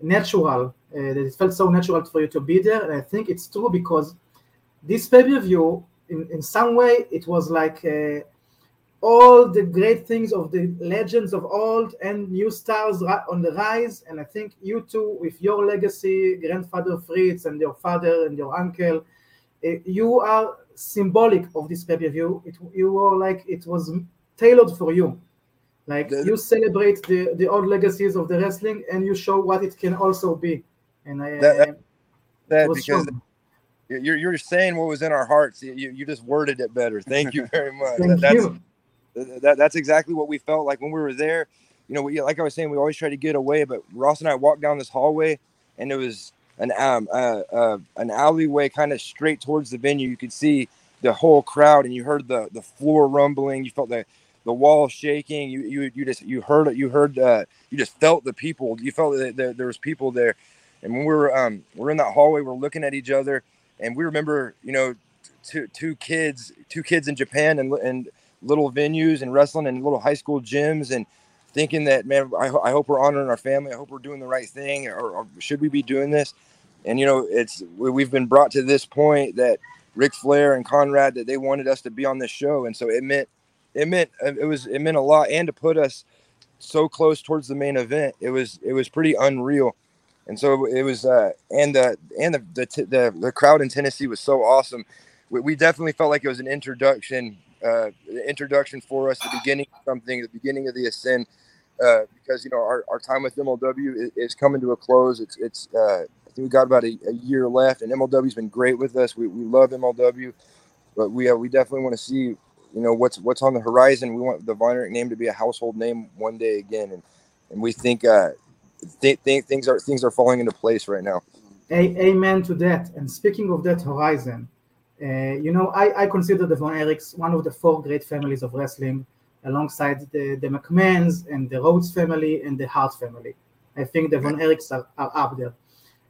natural, uh, that it felt so natural for you to be there, and I think it's true because this pay per view, in in some way, it was like. Uh, all the great things of the legends of old and new stars on the rise. And I think you two, with your legacy, grandfather Fritz and your father and your uncle, eh, you are symbolic of this pay per view. It you were like it was tailored for you. Like The- you celebrate the the old legacies of the wrestling, and you show what it can also be. And I, That- that- That was because you're you're saying what was in our hearts. You you just worded it better. Thank you very much. Thank that's, you. that, that's exactly what we felt like when we were there. You know, we, like I was saying, we always try to get away, but Ross and I walked down this hallway, and it was an um uh, uh an alleyway kind of straight towards the venue. You could see the whole crowd, and you heard the the floor rumbling. You felt the the wall shaking. You you you just you heard it. You heard uh you just felt the people. You felt that there, there was people there, and when we were um we're in that hallway, we're looking at each other, and we remember you know two two kids two kids in Japan and and little venues and wrestling and little high school gyms and thinking that man I, I hope we're honoring our family i hope we're doing the right thing or, or should we be doing this and you know it's we- we've been brought to this point that Ric Flair and Conrad that they wanted us to be on this show and so it meant it meant it was it meant a lot and to put us so close towards the main event it was it was pretty unreal and so it was uh and the and the the, the, the crowd in Tennessee was so awesome we, we definitely felt like it was an introduction uh, introduction for us, the beginning of something, the beginning of the ascent. uh, because you know our, our time with MLW is, is coming to a close. It's it's uh, I think we got about a, a year left, and MLW's been great with us. We, we love MLW, but we uh, we definitely want to see you know what's what's on the horizon. We want the Von Erich name to be a household name one day again, and and we think uh, th- think things are things are falling into place right now. A- amen to that. And speaking of that horizon, uh, you know, I, I consider the Von Erichs one of the four great families of wrestling, alongside the, the McMahons and the Rhodes family and the Hart family. I think the Von Erichs are, are up there.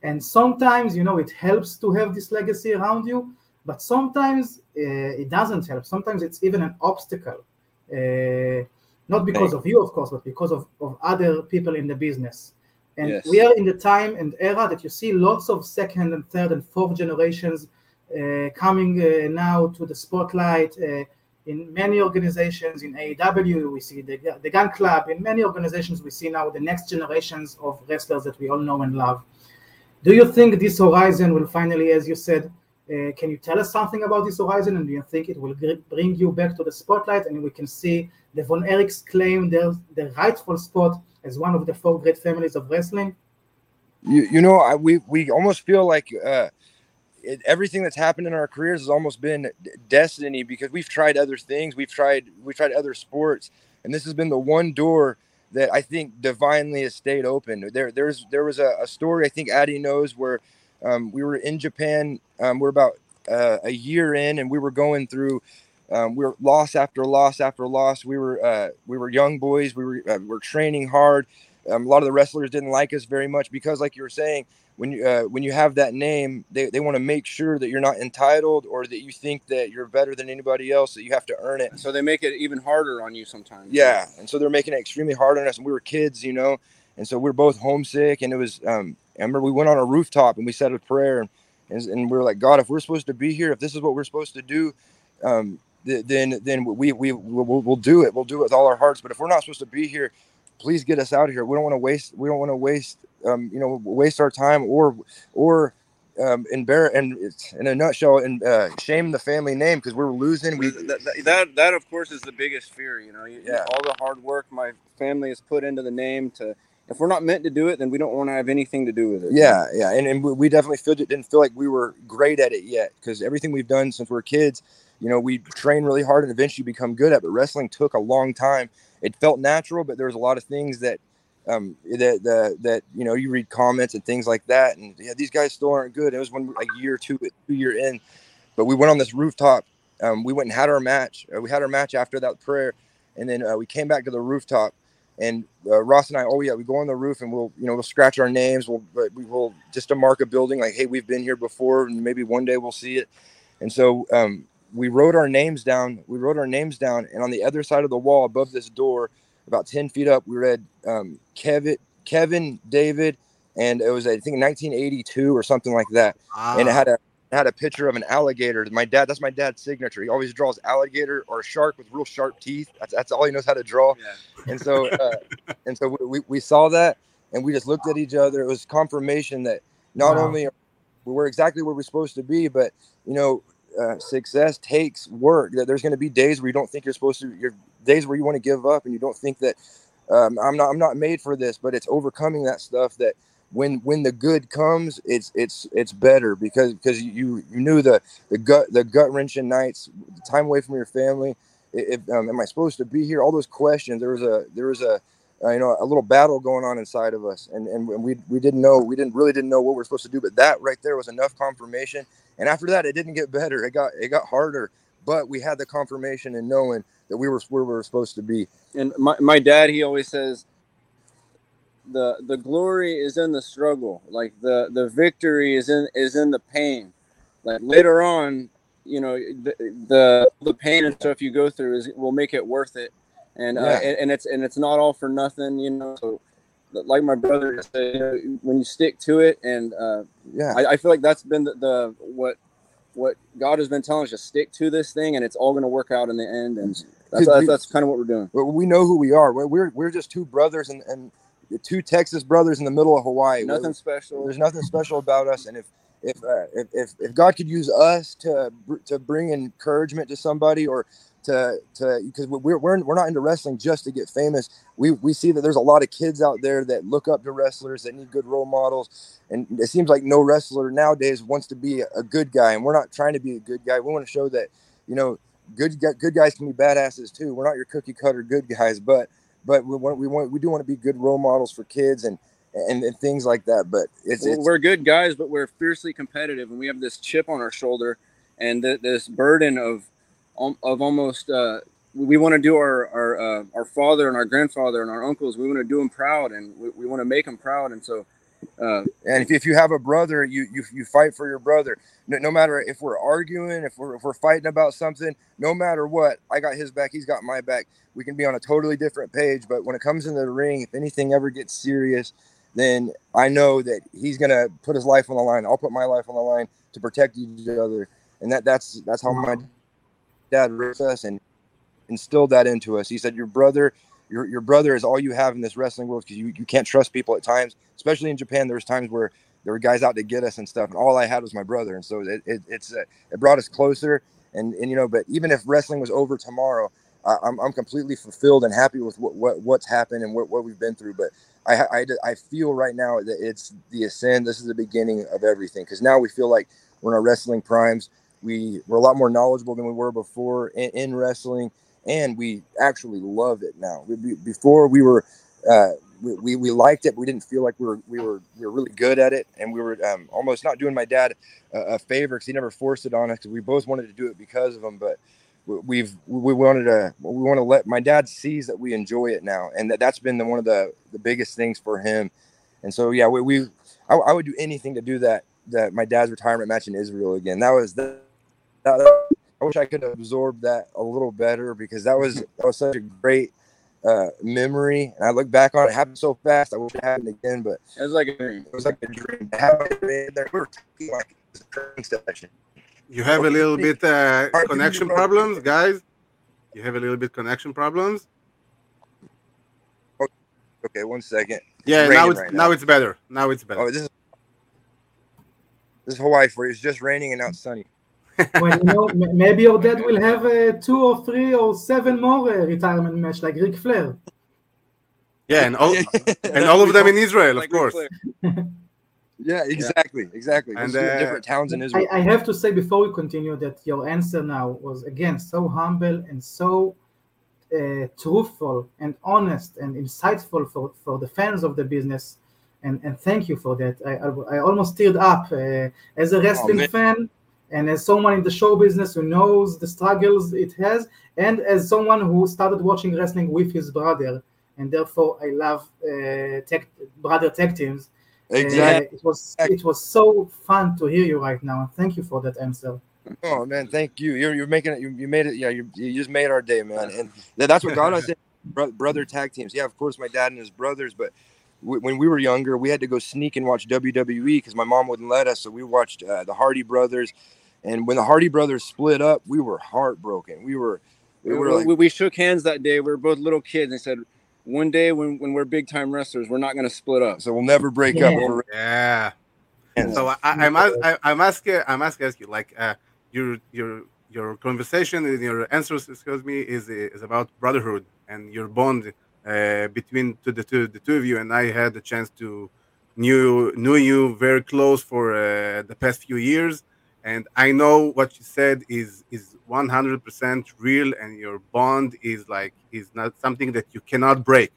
And sometimes, you know, it helps to have this legacy around you, but sometimes uh, it doesn't help. Sometimes it's even an obstacle. Uh, not because of you, of course, but because of, of other people in the business. And Yes. we are in the time and era that you see lots of second and third and fourth generations uh, coming uh, now to the spotlight. Uh, in many organizations, in AEW, we see the, the Gunn Club. In many organizations, we see now the next generations of wrestlers that we all know and love. Do you think this horizon will finally, as you said, uh, can you tell us something about this horizon? And do you think it will bring you back to the spotlight and we can see the Von Erichs claim their rightful spot as one of the four great families of wrestling? you you know I, we we almost feel like uh it, everything that's happened in our careers has almost been destiny because we've tried other things we've tried we've tried other sports and this has been the one door that I think divinely has stayed open there there's there was a, a story I think Addie knows where um, we were in Japan um, we're about uh, a year in and we were going through um, we were loss after loss after loss we were uh, we were young boys we were uh, we were training hard um, a lot of the wrestlers didn't like us very much because, like you were saying, when you uh, when you have that name, they, they want to make sure that you're not entitled or that you think that you're better than anybody else, that you have to earn it. So they make it even harder on you sometimes. Yeah, and so they're making it extremely hard on us. And we were kids, you know, and so we are both homesick. And it was, um, I remember we went on a rooftop and we said a prayer, and, and we were like, God, if we're supposed to be here, if this is what we're supposed to do, um, then then we we we'll, we'll do it. We'll do it with all our hearts. But if we're not supposed to be here, please get us out of here. We don't want to waste. We don't want to waste. Um, you know, waste our time or or um, embarrass and it's in a nutshell and uh, shame the family name because we're losing. We that, that, that that of course is the biggest fear. You know, yeah. all the hard work my family has put into the name to. If we're not meant to do it, then we don't want to have anything to do with it. Yeah, yeah, and, and we definitely feel, it didn't feel like we were great at it yet because everything we've done since we we're kids, you know, we train really hard and eventually become good at. It. But wrestling took a long time. It felt natural, but there was a lot of things that um, that the, that you know you read comments and things like that, and yeah, these guys still aren't good. It was one like year two, two year in, but we went on this rooftop. Um, we went and had our match. Uh, we had our match after that prayer, and then uh, we came back to the rooftop. And uh, Ross and I, oh yeah, we go on the roof and we'll you know we'll scratch our names. We'll but we will just to mark a building like hey we've been here before and maybe one day we'll see it. And so um, we wrote our names down. We wrote our names down, and on the other side of the wall, above this door, about ten feet up, we read um, Kevin, Kevin, David, and it was I think 1982 or something like that. Ah. And it had a had a picture of an alligator. My dad, that's my dad's signature. He always draws alligator or a shark with real sharp teeth. That's, that's all he knows how to draw. Yeah. And so, uh, and so we, we saw that, and we just looked at each other. It was confirmation that not wow. only we were exactly where we're supposed to be, but you know, uh, success takes work. That there's going to be days where you don't think you're supposed to. Your days where you want to give up and you don't think that um, I'm not. I'm not made for this. But it's overcoming that stuff. That when when the good comes, it's it's it's better because because you you knew the the gut the gut wrenching nights, time away from your family. If, um, am I supposed to be here? All those questions. There was a there was a uh, you know a little battle going on inside of us and and we we didn't know we didn't really didn't know what we are supposed to do but that right there was enough confirmation and after that, it didn't get better. It got it got harder. But we had the confirmation and knowing that we were where we were supposed to be. And my, my dad, he always says, the the glory is in the struggle. Like the the victory is in is in the pain. Like later on, you know, the the, the pain and stuff you go through is will make it worth it. And, uh, yeah. and and it's and it's not all for nothing, you know. So like my brother said, you know, when you stick to it, and uh, yeah, I, I, feel like that's been the, the, what what God has been telling us: just stick to this thing, and it's all going to work out in the end. And that's, that's, that's, kind of what we're doing. We know who we are. We're we're just two brothers, and, and two Texas brothers in the middle of Hawaii. Nothing special. There's nothing special about us, and if if, uh, if, if if God could use us to to bring encouragement to somebody or to to because we're, we're we're not into wrestling just to get famous. We we see that there's a lot of kids out there that look up to wrestlers that need good role models, and it seems like no wrestler nowadays wants to be a good guy. And we're not trying to be a good guy. We want to show that you know good good guys can be badasses too. We're not your cookie cutter good guys, but but we want we want we do want to be good role models for kids and. And, and things like that, but it's, it's we're good guys, but we're fiercely competitive, and we have this chip on our shoulder, and th- this burden of of almost uh, we want to do our our uh, our father and our grandfather and our uncles. We want to do them proud, and we, we want to make them proud. And so, uh, and if, if you have a brother, you you, you fight for your brother. No, no matter if we're arguing, if we're if we're fighting about something, no matter what, I got his back, he's got my back. We can be on a totally different page, but when it comes into the ring, if anything ever gets serious, then I know that he's gonna put his life on the line. I'll put my life on the line to protect each other, and that that's that's how my dad raised us and instilled that into us. He said, "Your brother, your your brother is all you have in this wrestling world because you you can't trust people at times, especially in Japan. There was times where there were guys out to get us and stuff, and all I had was my brother, and so it, it it's uh, it brought us closer. And and you know, but even if wrestling was over tomorrow, I, I'm I'm completely fulfilled and happy with what, what what's happened and what, what we've been through. But I, I I feel right now that it's the ascend. This is the beginning of everything because now we feel like we're in our wrestling primes we were a lot more knowledgeable than we were before in, in wrestling, and we actually love it now. We, before we were, uh, we, we liked it, but we didn't feel like we were we were we were really good at it, and we were um, almost not doing my dad a, a favor because he never forced it on us. We both wanted to do it because of him, but we- we've we wanted to we want to let my dad sees that we enjoy it now, and that that's been the, one of the the biggest things for him. And so yeah, we, we I, I would do anything to do that that my dad's retirement match in Israel again. That was the that, I wish I could absorb that a little better because that was that was such a great uh, memory. And I look back on it, it happened so fast. I wish it happened again, but It was like a dream. it was like a dream. to have it in there. We were talking like a training session. You have a little bit uh, connection problems, guys. You have a little bit connection problems. Okay, one second. Yeah, raining now it's right now now. it's better. Now it's better. Oh, this is this is Hawaii for you. It's just raining and now it's sunny. Well, you know, m- maybe your dad will have uh, two or three or seven more uh, retirement match like Ric Flair. yeah, and all and all of them in Israel, of Like Ric course. Yeah, exactly, exactly. And, And uh, different towns in Israel. I have to say before we continue that your answer now was again so humble and so uh, truthful and honest and insightful for, for the fans of the business. And, and thank you for that. I, I, I almost teared up uh, as a wrestling man. fan and as someone in the show business who knows the struggles it has, and as someone who started watching wrestling with his brother. And therefore, I love uh, tech, brother tag teams. Uh, Exactly. it was it was so fun to hear you right now. Thank you for that answer. Oh man, thank you. You're you're making it. You, you made it. Yeah, you you just made our day, man. And that's what us in brother tag teams. Yeah, of course, my dad and his brothers. But w- when we were younger, we had to go sneak and watch WWE because my mom wouldn't let us. So we watched uh, the Hardy Brothers. And when the Hardy Brothers split up, we were heartbroken. We were we We, were like, we, we shook hands that day. We were both little kids and said, one day when, when we're big time wrestlers, we're not going to split up. so we'll never break up. Yeah. Over Yeah. hands. So I, I, I must I, I must get I must ask you like uh, your your your conversation and your answers excuse me is is about brotherhood and your bond uh, between to the two the two of you and I had the chance to knew knew you very close for uh, the past few years. And I know what you said is is 100% real and your bond is like is not something that you cannot break.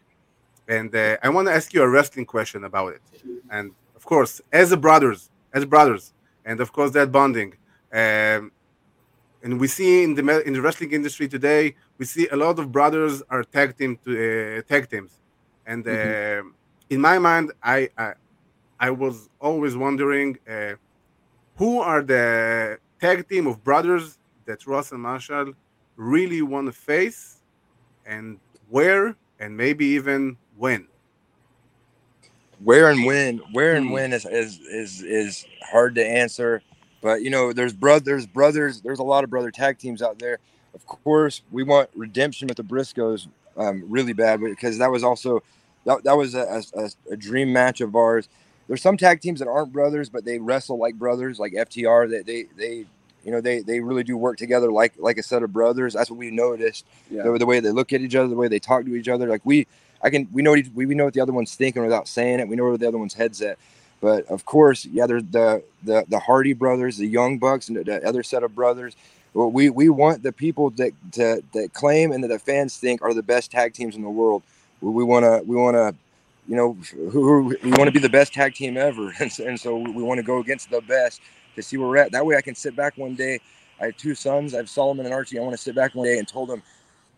And uh, I want to ask you a wrestling question about it. And of course as brothers as brothers and of course that bonding um, and we see in the in the wrestling industry today we see a lot of brothers are tag team to uh, tag teams. And uh, in my mind I, I i was always wondering uh, who are the tag team of brothers that ross and marshall really want to face and where and maybe even when? Where and when where and Hmm. when is, is is is hard to answer but you know there's brothers brothers there's a lot of brother tag teams out there of course we want redemption with the briscoes um, really bad because that was also that, that was a, a, a dream match of ours there's some tag teams that aren't brothers but they wrestle like brothers like ftr that they, they you know they they really do work together like like a set of brothers that's what we noticed Yeah. the, the way they look at each other, the way they talk to each other. Like we, I can, we know, we, we know what the other one's thinking without saying it. We know where the other one's head's at. But of course, yeah, there's the the the Hardy brothers, the Young Bucks, and the, the other set of brothers. We we want the people that to, that claim and that the fans think are the best tag teams in the world. We, want to we want to, you know, who, we want to be the best tag team ever, and so, and so we want to go against the best to see where we're at. That way, I can sit back one day. I have two sons. I have Solomon and Archie. I want to sit back one day and told them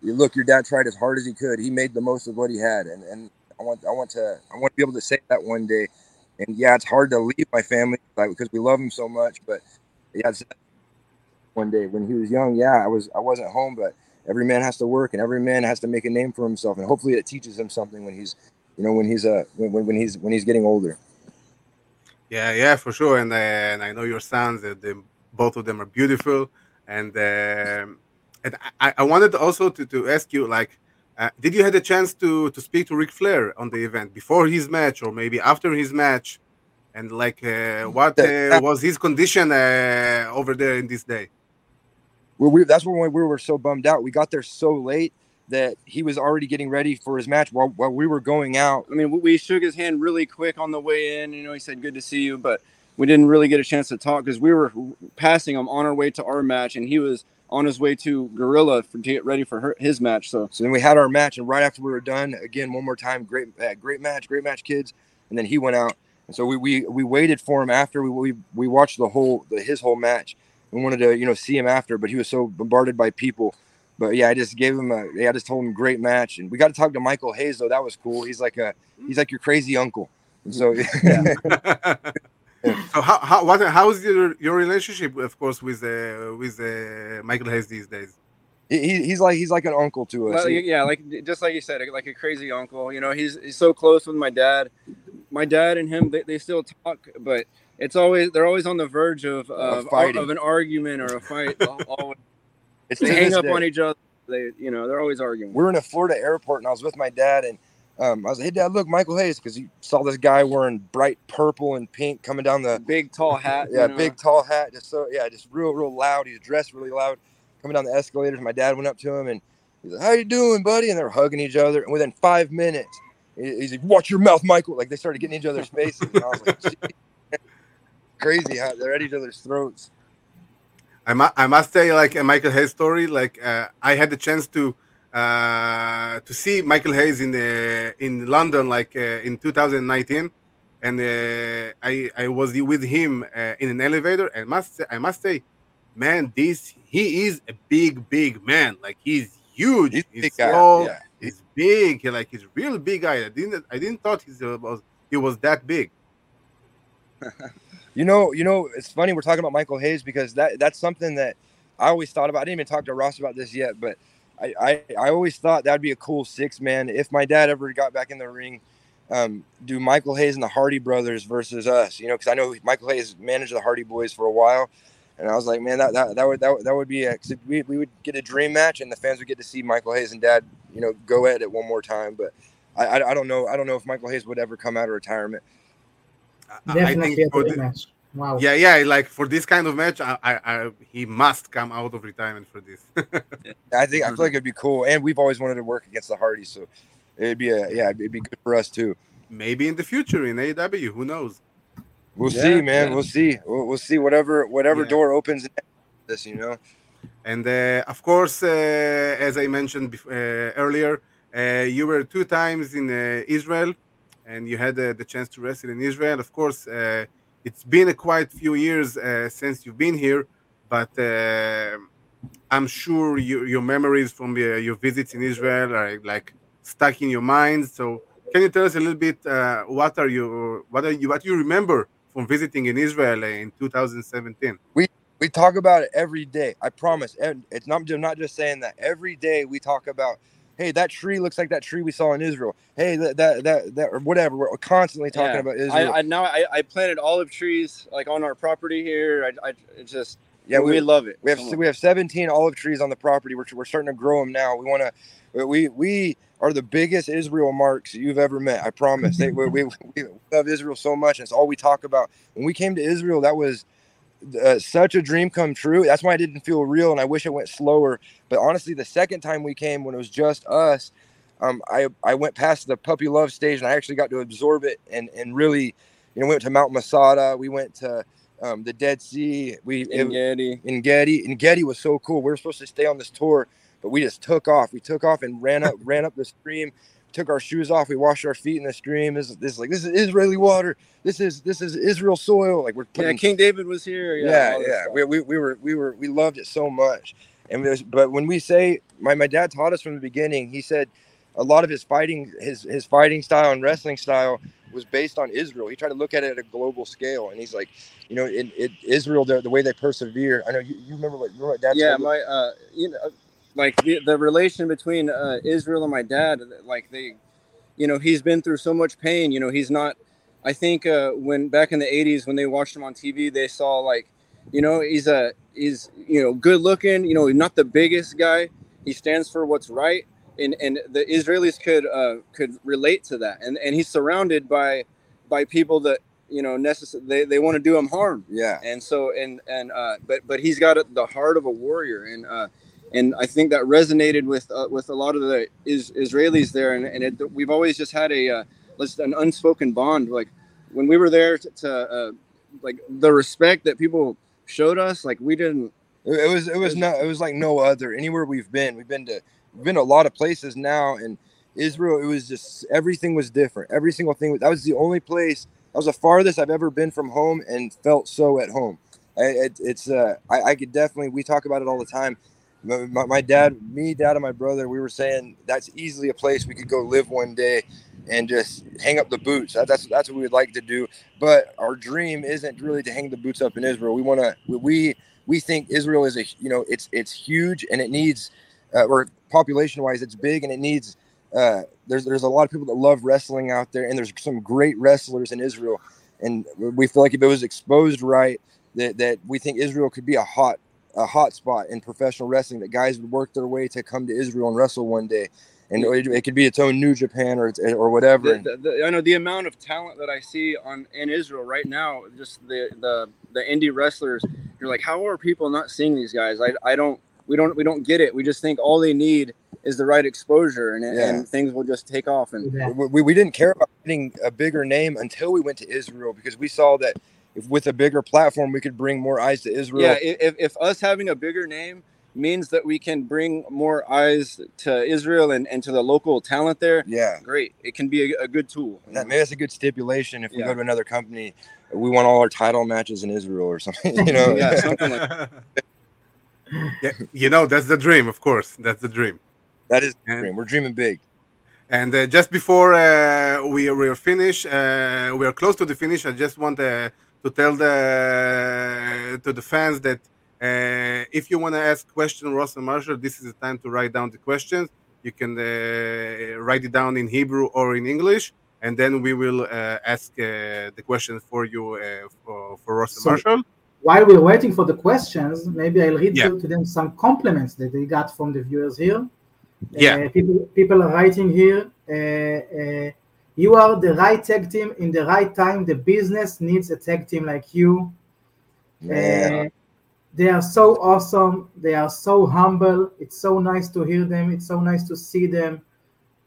you look, your dad tried as hard as he could. He made the most of what he had, and and I want I want to I want to be able to say that one day. And yeah, it's hard to leave my family like, because we love him so much. But yeah, one day when he was young, yeah, I was I wasn't home, but every man has to work, and every man has to make a name for himself, and hopefully it teaches him something when he's you know when he's uh when, when he's when he's getting older. Yeah, yeah, for sure. And, uh, and I know your sons; that they, both of them are beautiful. And um and I, I wanted also to, to ask you, like, uh, did you had a chance to to speak to Ric Flair on the event before his match or maybe after his match? And like, uh, what uh, was his condition uh, over there in this day? Well, we, that's when we were so bummed out. We got there so late that he was already getting ready for his match while, while we were going out. I mean, we- we shook his hand really quick on the way in. You know, he said, "Good to see you," but we didn't really get a chance to talk because we were passing him on our way to our match, and he was on his way to Gorilla for, to get ready for her, his match. So So then we had our match, and right after we were done, again one more time, great, uh, great match, great match, kids. And then he went out, and so we we, we waited for him after we, we we watched the whole the, his whole match, and wanted to you know see him after, but he was so bombarded by people. But yeah, I just gave him a. Yeah, I just told him great match, and we got to talk to Michael Hayes though. That was cool. He's like a he's like your crazy uncle. And so yeah, so how how what how's your your relationship, of course, with uh, with uh, Michael Hayes these days? he, he's like he's like an uncle to us. Well, yeah, like just like you said, like a crazy uncle. You know, he's he's so close with my dad. My dad and him, they, they still talk, but it's always they're always on the verge of of, fighting. of an argument or a fight. always. it's They hang up day. on each other. They, you know, they're always arguing. We're in a Florida airport and I was with my dad and um, I was like, "Hey, Dad, look, Michael Hayes," because he saw this guy wearing bright purple and pink coming down the big tall hat. yeah you know. big tall hat, just so yeah, just real real loud. He's dressed really loud, coming down the escalators. My dad went up to him and he's like, "How you doing, buddy?" And they were hugging each other. And within five minutes, he's like, "Watch your mouth, Michael!" Like they started getting each other's faces. And I was like, "Crazy how they're at each other's throats." I, mu- I must say, like a Michael Hayes story. Like uh, I had the chance to uh, to see Michael Hayes in uh, in London, like uh, in 2019, and uh, I I was with him uh, in an elevator. And must say, I must say, man, this he is a big big man. Like he's huge. He's He's, big tall. yeah. He's big. Like he's real big guy. I didn't I didn't thought he was he was that big. You know, you know, it's funny we're talking about Michael Hayes because that that's something that I always thought about. I didn't even talk to Ross about this yet, but I I, I always thought that'd be a cool six man if my dad ever got back in the ring. Um, do Michael Hayes and the Hardy brothers versus us? You know, because I know Michael Hayes managed the Hardy Boys for a while, and I was like, man, that that, that would that, would- that would be a, 'cause we we would get a dream match, and the fans would get to see Michael Hayes and Dad, you know, go at it one more time. But I I, I don't know I don't know if Michael Hayes would ever come out of retirement. I- I think a for the- match. Wow. Yeah, yeah, like for this kind of match, I, I, I he must come out of retirement for this. I think I feel like it'd be cool, and we've always wanted to work against the Hardys, so it'd be a yeah, it'd be good for us too. Maybe in the future in AEW, who knows? We'll Yeah, see, man. yeah. We'll see. We'll, we'll see whatever whatever Yeah. door opens. This, you know. And uh, of course, uh, as I mentioned uh, earlier, uh, you were two times in uh, Israel, and you had uh, the chance to wrestle in Israel. Of course, uh, it's been a quite few years uh, since you've been here, but uh, I'm sure you, your memories from your, your visits in Israel are like stuck in your mind. So, can you tell us a little bit uh, what are you what are you what you remember from visiting in Israel in 2017? We talk about it every day. I promise. And it's not I'm not just saying that. Every day we talk about, hey, that tree looks like that tree we saw in Israel. Hey, that that that, that or whatever. We're constantly talking Yeah. about Israel. I, I now I, I planted olive trees like on our property here. I, I it's just yeah, we, we, love it. We have we have 17 olive trees on the property. We're, we're starting to grow them now. We want to we we are the biggest Israel marks you've ever met. I promise. They, we, we, we love Israel so much. And it's all we talk about. When we came to Israel, that was uh, such a dream come true. That's why I didn't feel real, and I wish it went slower. But honestly, the second time we came, when it was just us, um, I I went past the puppy love stage, and I actually got to absorb it and and really, you know, went to Mount Masada. We went to um, the Dead Sea. We Ein Gedi. Ein Gedi. And Gedi was so cool. We were supposed to stay on this tour, but we just took off. We took off and ran up, ran up the stream. Took our shoes off. We washed our feet in the stream. This, is- this is like this is Israeli water. This is this is Israel soil. Like we're Yeah. King David was here. Yeah, yeah, yeah. We, we, we were we were we loved it so much. And there's, but when we say my, my dad taught us from the beginning, he said a lot of his fighting his his fighting style and wrestling style was based on Israel. He tried to look at it at a global scale, and he's like, you know, in, in Israel, the, the way they persevere. I know you, you remember what, you remember what dad yeah, my uh, you know, like the, the relation between uh, Israel and my dad, like they, you know, he's been through so much pain. You know, he's not. I think uh, when back in the '80s, when they watched him on TV, they saw like, you know, he's a he's you know good looking. You know, not the biggest guy. He stands for what's right, and and the Israelis could uh, could relate to that. And and he's surrounded by by people that you know necess- they they want to do him harm Yeah, and so and and uh but but he's got the heart of a warrior and uh and I think that resonated with uh, with a lot of the is, Israelis there and, and it, we've always just had a uh, an unspoken bond like when we were there to, to uh, like the respect that people showed us like we didn't it, it was it was no it was like no other anywhere we've been. We've been to we've been to a lot of places now, and Israel. It was just everything was different. Every single thing. That was the only place. That was the farthest I've ever been from home and felt so at home. It, it's uh, I, I could definitely. We talk about it all the time. My, my, dad, me, dad, and my brother, we were saying that's easily a place we could go live one day and just hang up the boots. That, that's that's what we would like to do. But our dream isn't really to hang the boots up in Israel. We want to. We we think Israel is a you know it's it's huge and it needs uh, or population wise it's big and it needs. Uh, there's there's a lot of people that love wrestling out there and there's some great wrestlers in Israel and we feel like if it was exposed right that, that we think Israel could be a hot a hot spot in professional wrestling that guys would work their way to come to Israel and wrestle one day and it, it could be its own New Japan or or whatever. The, the, the, I know the amount of talent that I see on in Israel right now. Just the the the indie wrestlers. You're like, how are people not seeing these guys? I, I don't. We don't. We don't get it. We just think all they need is the right exposure, and, yeah. and things will just take off. And yeah. we, we didn't care about getting a bigger name until we went to Israel because we saw that if with a bigger platform we could bring more eyes to Israel. Yeah, if, if us having a bigger name means that we can bring more eyes to Israel and, and to the local talent there, yeah, great. It can be a, a good tool. That, maybe that's a good stipulation. If we yeah. go to another company, we want all our title matches in Israel or something. You know, yeah, something like. Yeah, you know that's the dream. Of course, that's the dream. That is the dream. We're dreaming big. And uh, just before uh, we we are finished, uh, we are close to the finish. I just want uh, to tell the to the fans that uh, if you want to ask question, Ross and Marshall, this is the time to write down the questions. You can uh, write it down in Hebrew or in English, and then we will uh, ask uh, the question for you uh, for, for Ross and so Marshall. While we're waiting for the questions, maybe I'll read yeah. to, to, them some compliments that they got from the viewers here. Yeah, uh, people people are writing here. You are the right tag team in the right time. The business needs a tag team like you. Yeah they are so awesome. They are so humble. It's so nice to hear them. It's so nice to see them.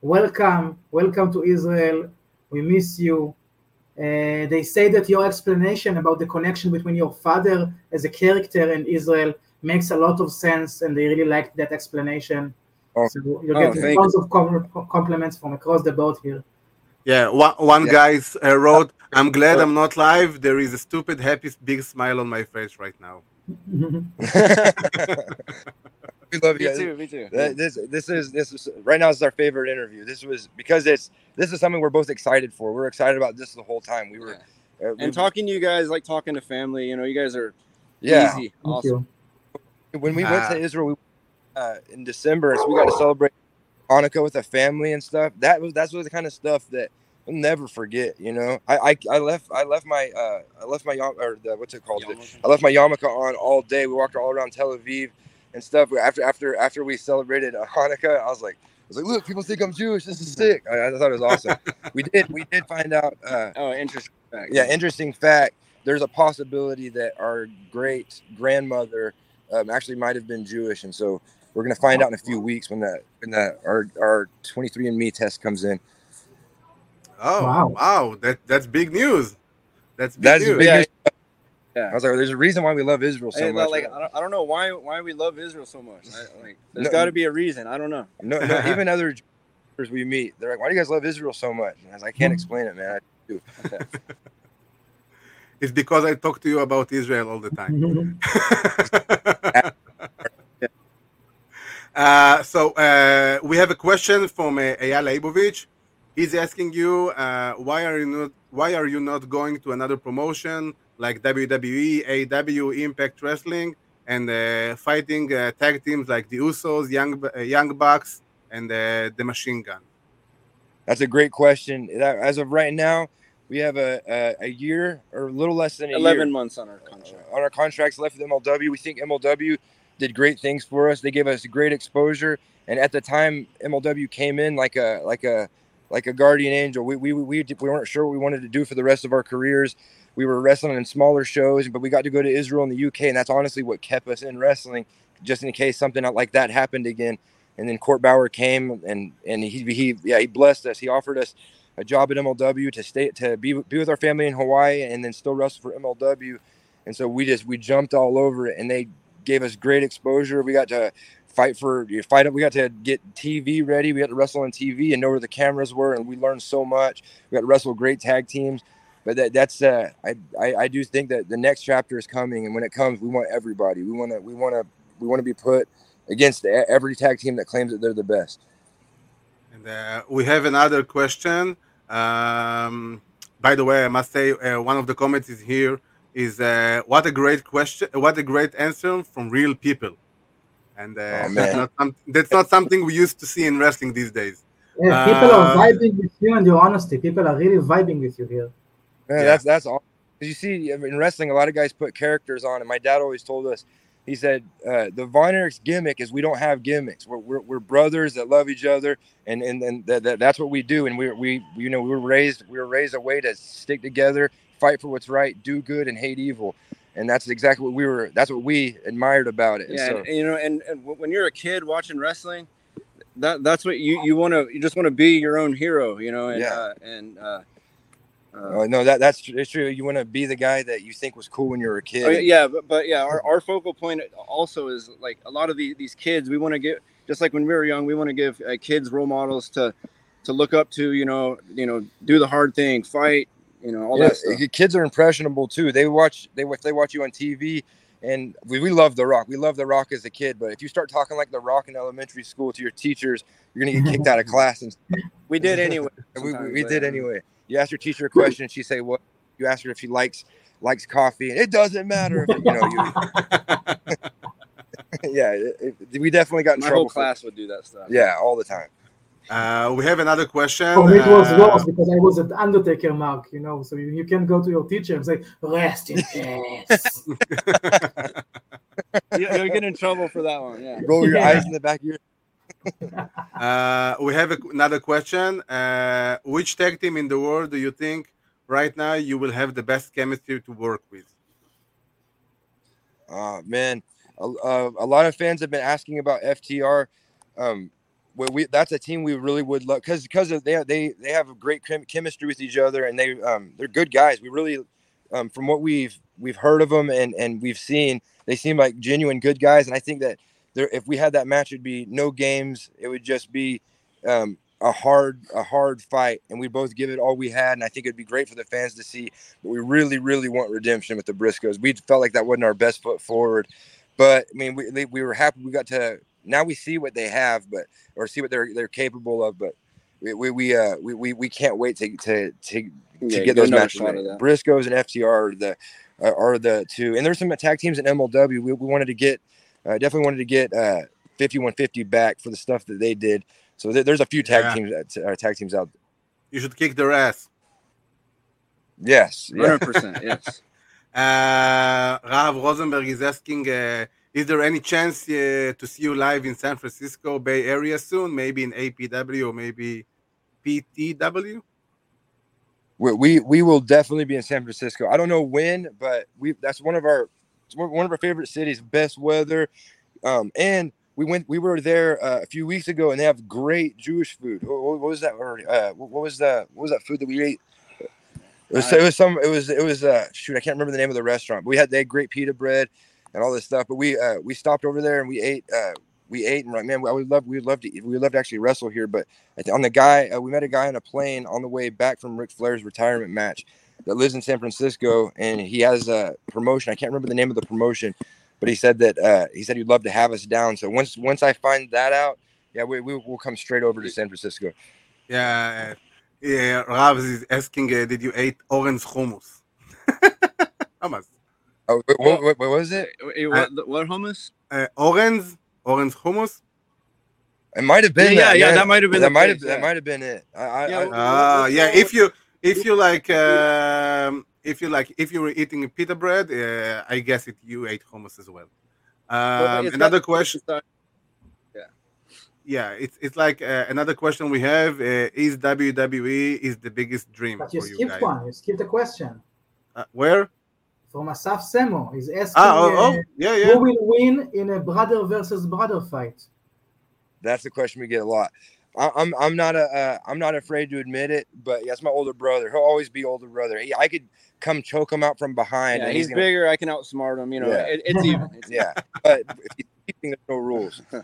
Welcome, welcome to Israel. We miss you. Uh, they say that your explanation about the connection between your father as a character and Israel makes a lot of sense, and they really liked that explanation. Oh. So you're oh, getting tons of compliments from across the board here. Yeah, one, one yeah. guy uh, wrote, I'm glad I'm not live. There is a stupid, happy, big smile on my face right now. we love you. Me too. Me too. This this is this is right now. This is our favorite interview. This was because it's this is something we're both excited for. We're excited about this the whole time. We were yeah. uh, and talking to you guys like talking to family. You know, you guys are yeah easy, awesome. When we went to ah. Israel we, uh, in December, so we got to celebrate Hanukkah with a family and stuff. That was that's the kind of stuff that I'll never forget. You know, I, I, I left I left my uh, I left my or the, what's it called? Yarmulke. I left my yarmulke on all day. We walked all around Tel Aviv and stuff. After after after we celebrated Hanukkah, I was like. I was like, look, people think I'm Jewish. This is sick. I, I thought it was awesome. we did, we did find out. Uh, oh, interesting fact. Yeah, interesting fact. There's a possibility that our great grandmother um, actually might have been Jewish, and so we're gonna find out in a few weeks when that when that our our 23andMe test comes in. Oh wow, wow. that that's big news. That's big that's news. Big yeah. Yeah. I was like, there's a reason why we love Israel so hey, much. Like, I don't, I don't know why why we love Israel so much. I, like, there's no, got to be a reason. I don't know. No, no even other Jews we meet, they're like, why do you guys love Israel so much? And I was like, I can't mm-hmm. explain it, man. I do. it's because I talk to you about Israel all the time. Mm-hmm. uh, so uh, we have a question from uh, Eyal Leibovich he's asking you uh, why are you not why are you not going to another promotion like WWE, AEW, Impact Wrestling, and uh, fighting uh, tag teams like the Usos, Young uh, Young Bucks, and uh, the Machine Gun? That's a great question. As of right now, we have a, a, a year or a little less than 11 year, months on our contract. on our contracts left with MLW. We think MLW did great things for us. They gave us great exposure, and at the time, MLW came in like a like a like a guardian angel. We, we, we, we weren't sure what we wanted to do for the rest of our careers. We were wrestling in smaller shows, but we got to go to Israel and the UK, and that's honestly what kept us in wrestling, just in case something like that happened again. And then Court Bauer came and and he he yeah he blessed us. He offered us a job at MLW to stay to be be with our family in Hawaii and then still wrestle for MLW. And so we just we jumped all over it, and they gave us great exposure. We got to fight for you fight up. we got to get tv ready we got to wrestle on tv and know where the cameras were and we learned so much we got to wrestle great tag teams but that, that's uh, I, I I do think that the next chapter is coming, and when it comes, we want everybody. We want to we want to we want to be put against every tag team that claims that they're the best. And uh, we have another question. Um, by the way, I must say uh, one of the comments is here is uh, what a great question, what a great answer from real people. And uh, Oh, that's, not some, that's not something we used to see in wrestling these days. Yeah, people are Uh, vibing with you and your honesty. People are really vibing with you here. Man, Yeah. that's that's all. Because you see, in wrestling, a lot of guys put characters on, and my dad always told us. He said uh, the Von Erich's gimmick is we don't have gimmicks. We're, we're, we're brothers that love each other, and and, and that, that, that's what we do. And we we you know we were raised we were raised a way to stick together, fight for what's right, do good, and hate evil. And that's exactly what we were. That's what we admired about it. And Yeah, so- and, you know, and, and when you're a kid watching wrestling, that that's what you you want to you just want to be your own hero, you know, and Yeah. uh, and uh, uh, Uh, no, that that's it's true. You want to be the guy that you think was cool when you were a kid. Oh, yeah, but, but yeah, our, our focal point also is like a lot of the, these kids. We want to get just like when we were young. We want to give uh, kids role models to to look up to. You know, you know, do the hard thing, fight. You know, all Yeah, that stuff. Kids are impressionable too. They watch they watch they watch you on TV, and we, we love The Rock. We love The Rock as a kid, but if you start talking like The Rock in elementary school to your teachers, you're gonna get kicked out of class. And We did anyway. we, we, we did um, anyway. You ask your teacher a question, she say what? You ask her if she likes likes coffee, and it doesn't matter. If, you know, you, yeah, it, it- we definitely got in My trouble. whole for- class would do that stuff. yeah, all the time. Uh, we have another question. For me, it was Uh, worse because I was at Undertaker mark, you know. So you, you can go to your teacher and say, "Rest in peace." You, you'll get in trouble for that one. Yeah. Roll your Yeah. eyes in the back of your. Uh, we have a, another question. Uh, which tag team in the world do you think right now you will have the best chemistry to work with? Uh, man, a, a, a lot of fans have been asking about FTR. Um, well, we that's a team we really would love because because they they they have a great chem- chemistry with each other and they um they're good guys. We really um from what we've we've heard of them and and we've seen they seem like genuine good guys and I think that there if we had that match it'd be no games. It would just be um a hard a hard fight and we both give it all we had and I think it'd be great for the fans to see. But we really really want redemption with the Briscoes. We felt like that wasn't our best foot forward but I mean we we were happy we got to now we see what they have but or see what they're they're capable of but we we, we uh we, we we can't wait to to to, Yeah, to get get those matches shot of that. Briscoes and FTR are the are are the two and there's some tag teams in MLW we, we wanted to get uh, definitely wanted to get uh 5150 back for the stuff that they did so there- there's a few tag Yeah. teams uh, tag teams out You should kick their ass. yes yeah. Hundred percent. Yes. Uh, Rav Rosenberg is asking, uh, is there any chance uh, to see you live in San Francisco Bay Area soon? Maybe in APW or maybe PTW? we, we we will definitely be in San Francisco. I don't know when, but we that's one of our one of our favorite cities. Best weather, um, and we went we were there uh, a few weeks ago, and they have great Jewish food. What, what was that? Or, uh, what what was that? what was that food that we ate? It was, it was some it was it was uh shoot I can't remember the name of the restaurant but we had they had great pita bread and all this stuff but we uh we stopped over there and we ate uh we ate and like man I would love we would love to we would love to actually wrestle here but on the guy uh, we met a guy on a plane on the way back from Ric Flair's retirement match that lives in San Francisco and he has a promotion I can't remember the name of the promotion but he said that uh he said he'd love to have us down so once once I find that out yeah we, we will come straight over to San Francisco Yeah, yeah. Rav is asking, uh, did you eat orange hummus? Hummus. Oh what, what, what, what was it Wait, what, what hummus? Uh, orange, orange hummus. it might have been yeah, that, yeah, that might have been that might have case, that might have been it. I, I, Yeah, I- well, Ah, yeah. If you if you like um, if you like if you were eating pita bread, uh, I guess it you ate hummus as well. Well, Um, it's another question. it's Yeah, it's it's like uh, another question we have uh, is WWE is the biggest dream But you for you skipped guys. one. You skipped a question Uh, where? From Asaf Semo. He's asking Ah, oh, oh, yeah, yeah. who will win in a brother versus brother fight. that's the question we get a lot. I, I'm I'm not a uh, I'm not afraid to admit it, but that's my older brother. He'll always be older brother. He, I could come choke him out from behind. Yeah, and he's gonna, bigger. I can outsmart him. You know, Yeah. it, it's even. It's Yeah, but if he's keeping there's no rules.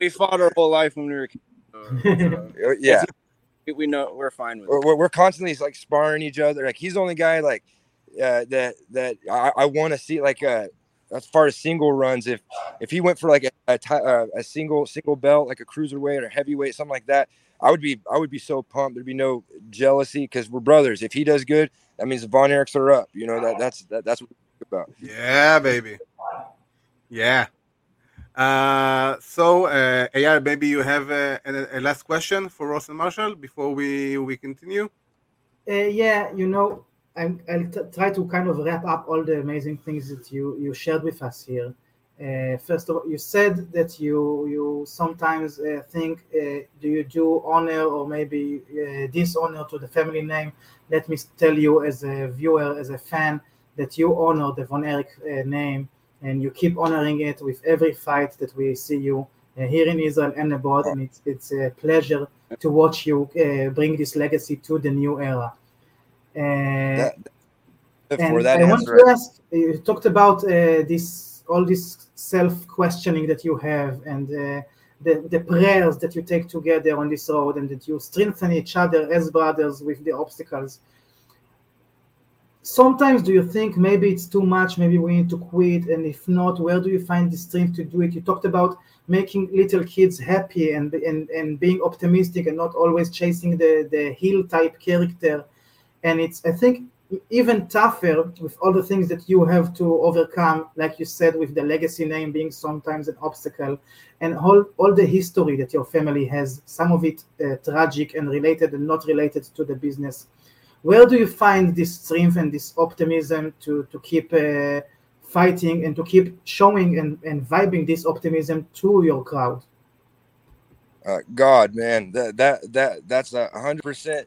we fought our whole life when we were kids. so, so Uh, Yeah, we we know we're fine with we're, it. we're, we're constantly like sparring each other. Like he's the only guy like uh, that that I, I want to see like uh, as far as single runs. If if he went for like a a, uh, a single single belt like a cruiserweight or heavyweight something like that, I would be I would be so pumped. There'd be no jealousy because we're brothers. If he does good, that means the Von Erichs are up. You know that that's that, that's what we're about. Yeah, baby. Yeah. Uh, so, uh, maybe you have a, a, a last question for Ross and Marshall before we, we continue? Uh, yeah, you know, I'm, I'll t- try to kind of wrap up all the amazing things that you, you shared with us here. Uh, first of all, you said that you you sometimes uh, think, uh, do you do honor or maybe uh, dishonor to the family name? Let me tell you, as a viewer, as a fan, that you honor the Von Erich uh, name and you keep honoring it with every fight that we see you uh, here in Israel and abroad. And it's it's a pleasure to watch you uh, bring this legacy to the new era. Uh, That, and that I want to ask, you talked about uh, this, all this self-questioning that you have, and uh, the the prayers that you take together on this road, and that you strengthen each other as brothers with the obstacles. Sometimes, do you think maybe it's too much? Maybe we need to quit, and if not, where do you find the strength to do it? You talked about making little kids happy and and and being optimistic, and not always chasing the the heel type character and it's i think even tougher with all the things that you have to overcome like you said with the legacy name being sometimes an obstacle and all, all the history that your family has some of it uh, tragic and related and not related to the business where do you find this strength and this optimism to to keep uh, fighting and to keep showing and, and vibing this optimism to your crowd? Uh, God, man, that that that that's a hundred percent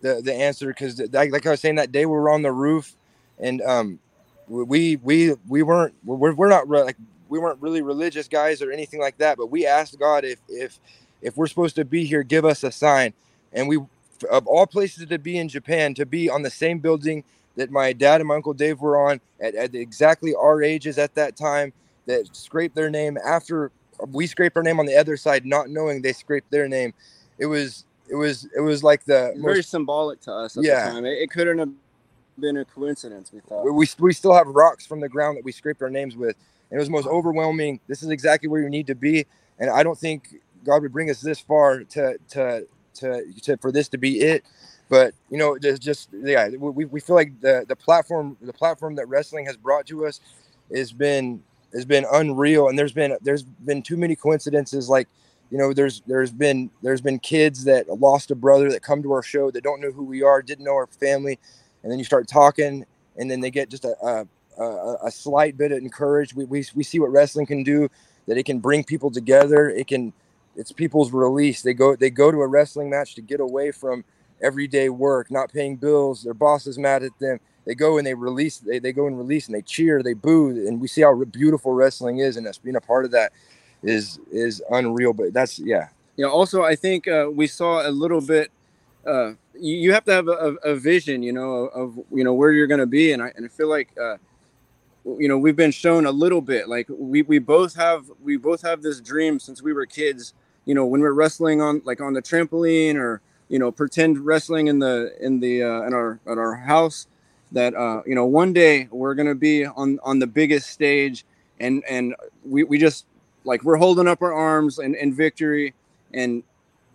the the answer because like, like I was saying that day we were on the roof and um we we we weren't we're, we're not re- like we weren't really religious guys or anything like that but we asked God if if if we're supposed to be here give us a sign. And we of all places to be in Japan to be on the same building that my dad and my uncle Dave were on at, at exactly our ages at that time that scraped their name after we scraped our name on the other side not knowing they scraped their name it was it was it was like the Very most symbolic to us at Yeah. the time. It, it couldn't have been a coincidence. We thought. we, we we still have rocks from the ground that we scraped our names with. And it was most overwhelming. This is exactly where you need to be. And I don't think God would bring us this far to to to, to for this to be it. But you know, just just yeah, we, we feel like the the platform the platform that wrestling has brought to us has been has been unreal. And there's been there's been too many coincidences like you know there's there's been there's been kids that lost a brother that come to our show that don't know who we are didn't know our family and then you start talking and then they get just a a, a, slight bit of encouraged we, we, we see what wrestling can do that it can bring people together it can it's people's release. They go they go to a wrestling match to get away from everyday work not paying bills their boss is mad at them. They go and they release they, they go and release and they cheer they boo and we see how beautiful wrestling is and us being a part of that is is unreal but that's yeah. You know also i think uh, we saw a little bit uh, you, you have to have a, a vision you know of you know where you're going to be and i and i feel like uh, you know we've been shown a little bit like we, we both have we both have this dream since we were kids you know when we're wrestling on like on the trampoline or you know pretend wrestling in the in the uh, in our at our house that uh, you know one day we're gonna be on on the biggest stage and and we, we just like we're holding up our arms in, in victory and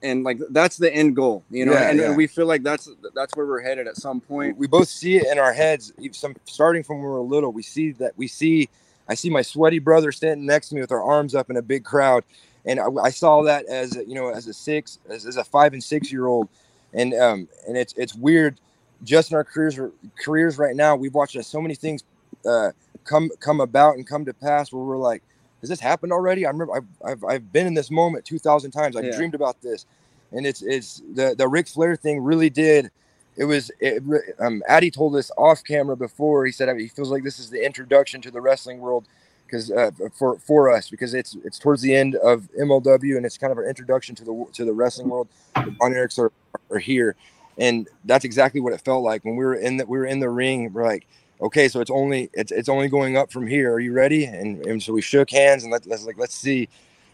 and like that's the end goal you know? Yeah, and, yeah. we feel like that's that's where we're headed at some point. We both see it in our heads some starting from when we were little we see that we see i see my sweaty brother standing next to me with our arms up in a big crowd and i, I saw that as a, you know as a six as, as a five and six year old. And um and it's it's weird. Just in our careers careers right now we've watched so many things uh come come about and come to pass where we're like has this happened already? I remember i've i've, I've been in this moment 2000 times. I've Yeah. dreamed about this. And it's it's the the Ric Flair thing really did it was it, um Addy told us off camera before. He said he feels like this is the introduction to the wrestling world because uh, for for us because it's it's towards the end of MLW and it's kind of our introduction to the to the wrestling world. The Von Erichs are, are here, and that's exactly what it felt like when we were in the we were in the ring. We're like, okay, so it's only it's it's only going up from here. Are you ready? And and so we shook hands and let, let's like let's see.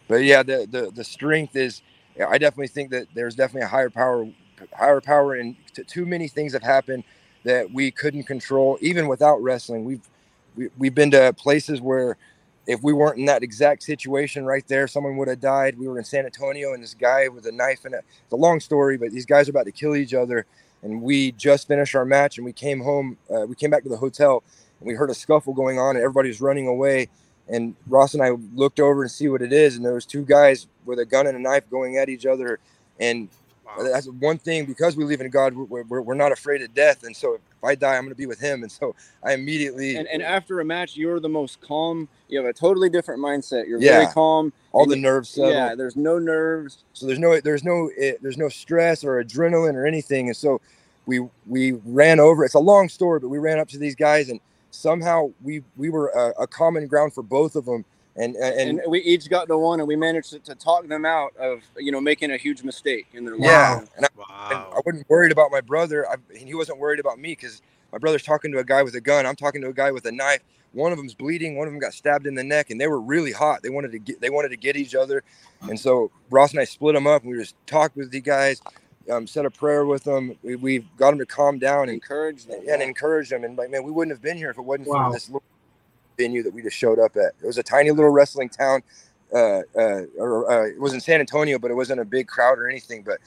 But yeah, the the the strength is. I definitely think that there's definitely a higher power higher power, and t- too many things have happened that we couldn't control, even without wrestling. We've we, we've been to places where if we weren't in that exact situation right there, someone would have died. We were in San Antonio, and this guy with a knife and a, it's a long story, but these guys are about to kill each other. And we just finished our match, and we came home. Uh, we came back to the hotel, and we heard a scuffle going on, and everybody was running away. And Ross and I looked over and see what it is, and there was two guys with a gun and a knife going at each other. And that's one thing because we believe in God, we're, we're, we're not afraid of death. And so if I die, I'm going to be with Him. And so I immediately And, and after a match, you're the most calm. You have a totally different mindset. You're Yeah. very calm. all the you- nerves settle. Yeah, there's no nerves. So there's no there's no eh, there's no stress or adrenaline or anything. And so we we ran over. It's a long story, but we ran up to these guys, and somehow we we were a, a common ground for both of them. And and, And, we each got to one, and we managed to, to talk them out of you know making a huge mistake in their life. yeah, and I, and Wow. I wasn't worried about my brother. I, and he wasn't worried about me because my brother's talking to a guy with a gun. I'm talking to a guy with a knife. One of them's bleeding. One of them got stabbed in the neck, and they were really hot. They wanted to get they wanted to get each other, and so Ross and I split them up. And we just talked with the guys, um, said a prayer with them. We, we got them to calm down and encourage them. and encourage them. And like, man, we wouldn't have been here if it wasn't Wow. for this little venue that we just showed up at. It was a tiny little wrestling town. Uh, uh, or, uh, it was in San Antonio, but it wasn't a big crowd or anything. But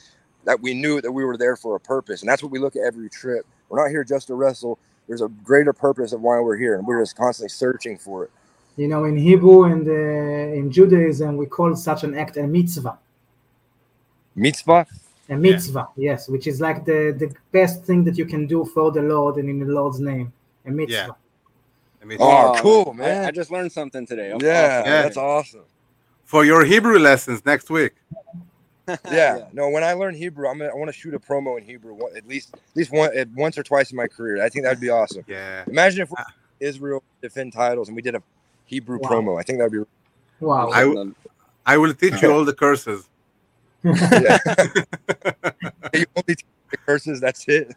that we knew that we were there for a purpose, and that's what we look at every trip. We're not here just to wrestle. There's a greater purpose of why we're here, and we're just constantly searching for it. You know, in Hebrew and uh, in Judaism, we call such an act a mitzvah. Mitzvah. A mitzvah, yes, which is like the, the best thing that you can do for the Lord and in the Lord's name. A mitzvah. I mean, Oh, cool, I- man. I, just learned something today. I'm Yeah, awesome. Yeah. that's awesome. For your Hebrew lessons next week. Yeah. No, when I learn Hebrew, I'm gonna, I want to shoot a promo in Hebrew one, at least at least one at once or twice in my career. I think that'd be awesome. Yeah. Imagine if we ah. Israel defend titles and we did a Hebrew Wow. promo. I think that'd be Wow. I w- I will teach you all the curses. yeah. you only teach the curses. That's it.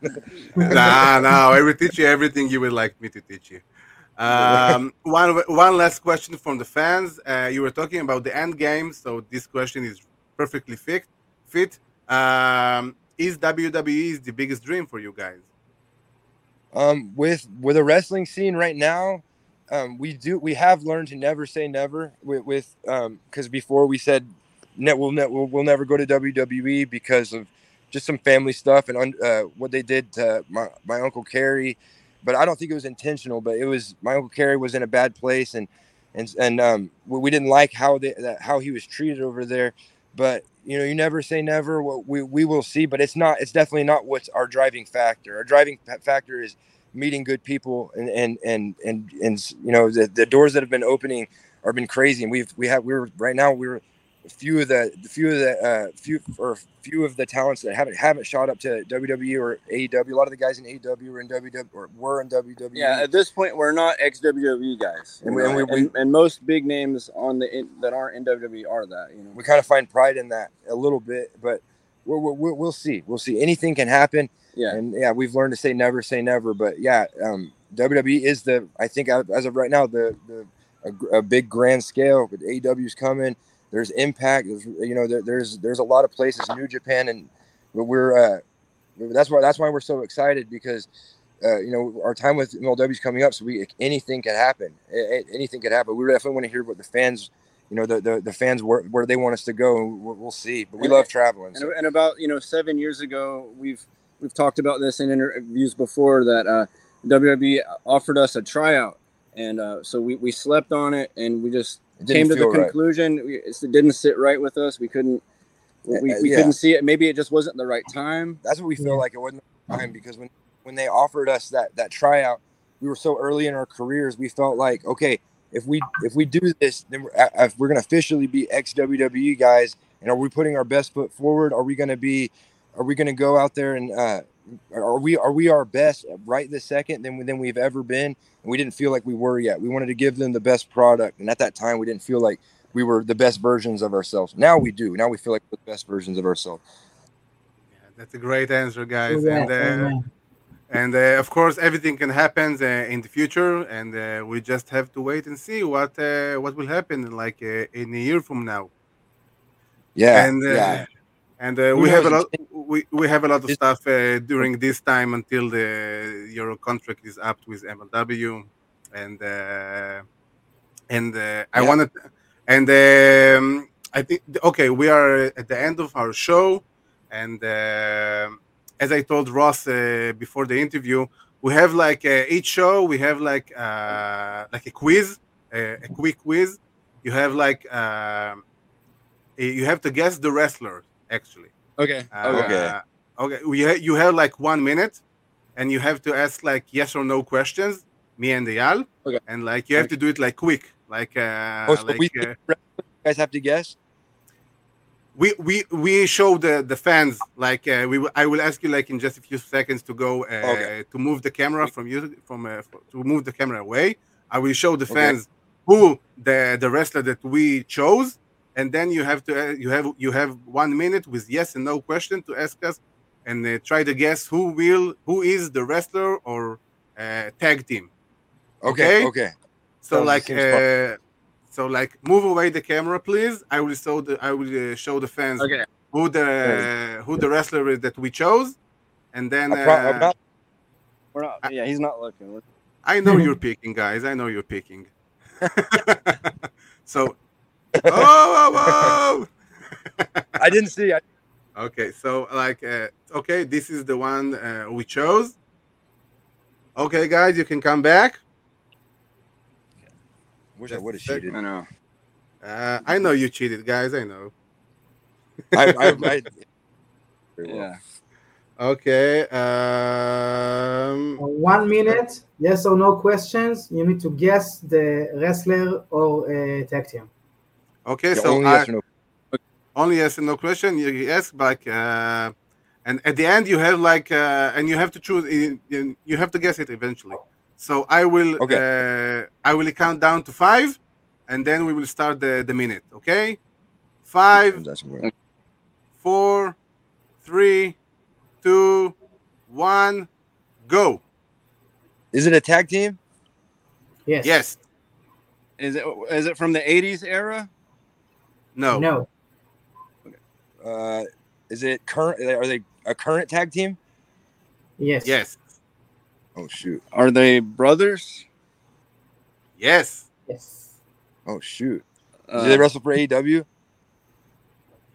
nah, no, I will teach you everything you would like me to teach you. Um, one one last question from the fans. Uh, you were talking about the end game, so this question is perfectly fit. Fit. Um, is WWE the biggest dream for you guys? um, with with a wrestling scene right now, um, we do we have learned to never say never. With with um, because before we said net we'll, net we'll we'll never go to WWE because of just some family stuff and uh, what they did to my my uncle Kerry. But I don't think it was intentional. But it was my uncle Kerry was in a bad place and and and um, we, didn't like how they how he was treated over there. But you know, you never say never. We we will see, but it's not. It's definitely not what's our driving factor. Our driving factor is meeting good people and and and and, and you know the, the doors that have been opening are been crazy. And we've we have we're right now we're few of the the few of the uh, few or few of the talents that haven't haven't shot up to WWE or AEW. A lot of the guys in AEW were in WWE or were in WWE. Yeah, at this point, we're not ex WWE guys, And we- and we- and, and most big names on the in, that aren't in WWE are that. You know, we kind of find pride in that a little bit, but we're, we'll see. We'll see. Anything can happen. yeah. And yeah, we've learned to say never say never. But yeah, um, WWE is the I think as of right now the the a, a big grand scale. But AEW's coming. There's Impact. There's you know there, there's there's a lot of places. In New Japan and we're uh, that's why that's why we're so excited because. Uh, you know our time with MLW is coming up, so we anything could happen. Anything could happen. We definitely want to hear what the fans, you know, the the, the fans where, where they want us to go, and we'll, see. But we love traveling. and, so- and about you know seven years ago we've we've talked about this in interviews before that uh WWE offered us a tryout and uh so we, we slept on it and we just came didn't to the feel right. conclusion we, it didn't sit right with us we couldn't we, we, Uh, yeah. couldn't see it maybe it just wasn't the right time that's what we feel Yeah. like it wasn't the time because when when they offered us that that tryout we were so early in our careers we felt like okay if we if we do this then we're, uh, if we're gonna officially be ex WWE guys and are we putting our best foot forward are we gonna be are we gonna go out there and uh are we are we our best right this second than than we've ever been? And we didn't feel like we were yet. We wanted to give them the best product. And at that time we didn't feel like we were the best versions of ourselves. Now we do. Now we feel like we're the best versions of ourselves. Yeah, that's a great answer, guys. Yeah, and uh, amen. and uh, of course, everything can happen uh, in the future, and uh, we just have to wait and see what uh, what will happen like uh, in a year from now. yeah and uh, yeah and uh, we have a lot. We, we have a lot of stuff uh, during this time until the your contract is up with MLW, and uh, and uh, I wanted, and um, I think okay, we are at the end of our show, and uh, as I told Ross uh, before the interview, we have like uh, each show we have like uh, like a quiz, uh, a quick quiz. You have like you have to guess the wrestler actually. Okay. Uh, Okay. Okay. We ha- you have like one minute, and you have to ask like yes or no questions. Me and Eyal. Okay. And like you have to do it like quick, like uh, Oh, so like we uh, you guys have to guess. we we we show the the fans like uh, we will- I will ask you like in just a few seconds to go uh, Okay. to move the camera from you from uh, to move the camera away. I will show the Okay. fans who the the wrestler that we chose, and then you have to uh, you have you have one minute with yes and no question to ask us, and uh, try to guess who will who is the wrestler or uh, tag team. Okay. Okay. Okay. So Sounds- like, uh, so like, move away the camera, please. I will show the I will uh, show the fans Okay. who the who the wrestler is that we chose, and then pro- uh, not- We're not. Yeah, he's not looking. I know you're picking, guys. I know you're picking. so, oh, whoa, I didn't see. I, whoa. okay. So like, uh, okay, this is the one uh, we chose. Okay, guys, you can come back. wish I would have cheated. I know. Uh, I know you cheated, guys. I know. I, I, I, Very well. Yeah. Okay. Um, One minute, yes or no questions. You need to guess the wrestler or uh, tag team. Okay. Yeah, So only I, yes or no. only yes and no question. You ask like, uh, and at the end you have like, uh, and you have to choose. in- in- You have to guess it eventually. So I will, uh, I will count down to five, and then we will start the the minute. Okay, five, That's what- four, three, two, one, go. Is it a tag team? Yes. Yes. Is it is it from the '80s era? No. No. Uh, is it current? Are they a current tag team? Yes. Yes. Oh shoot! Are they brothers? Yes. Yes. Oh shoot! Uh, Do they wrestle for AEW?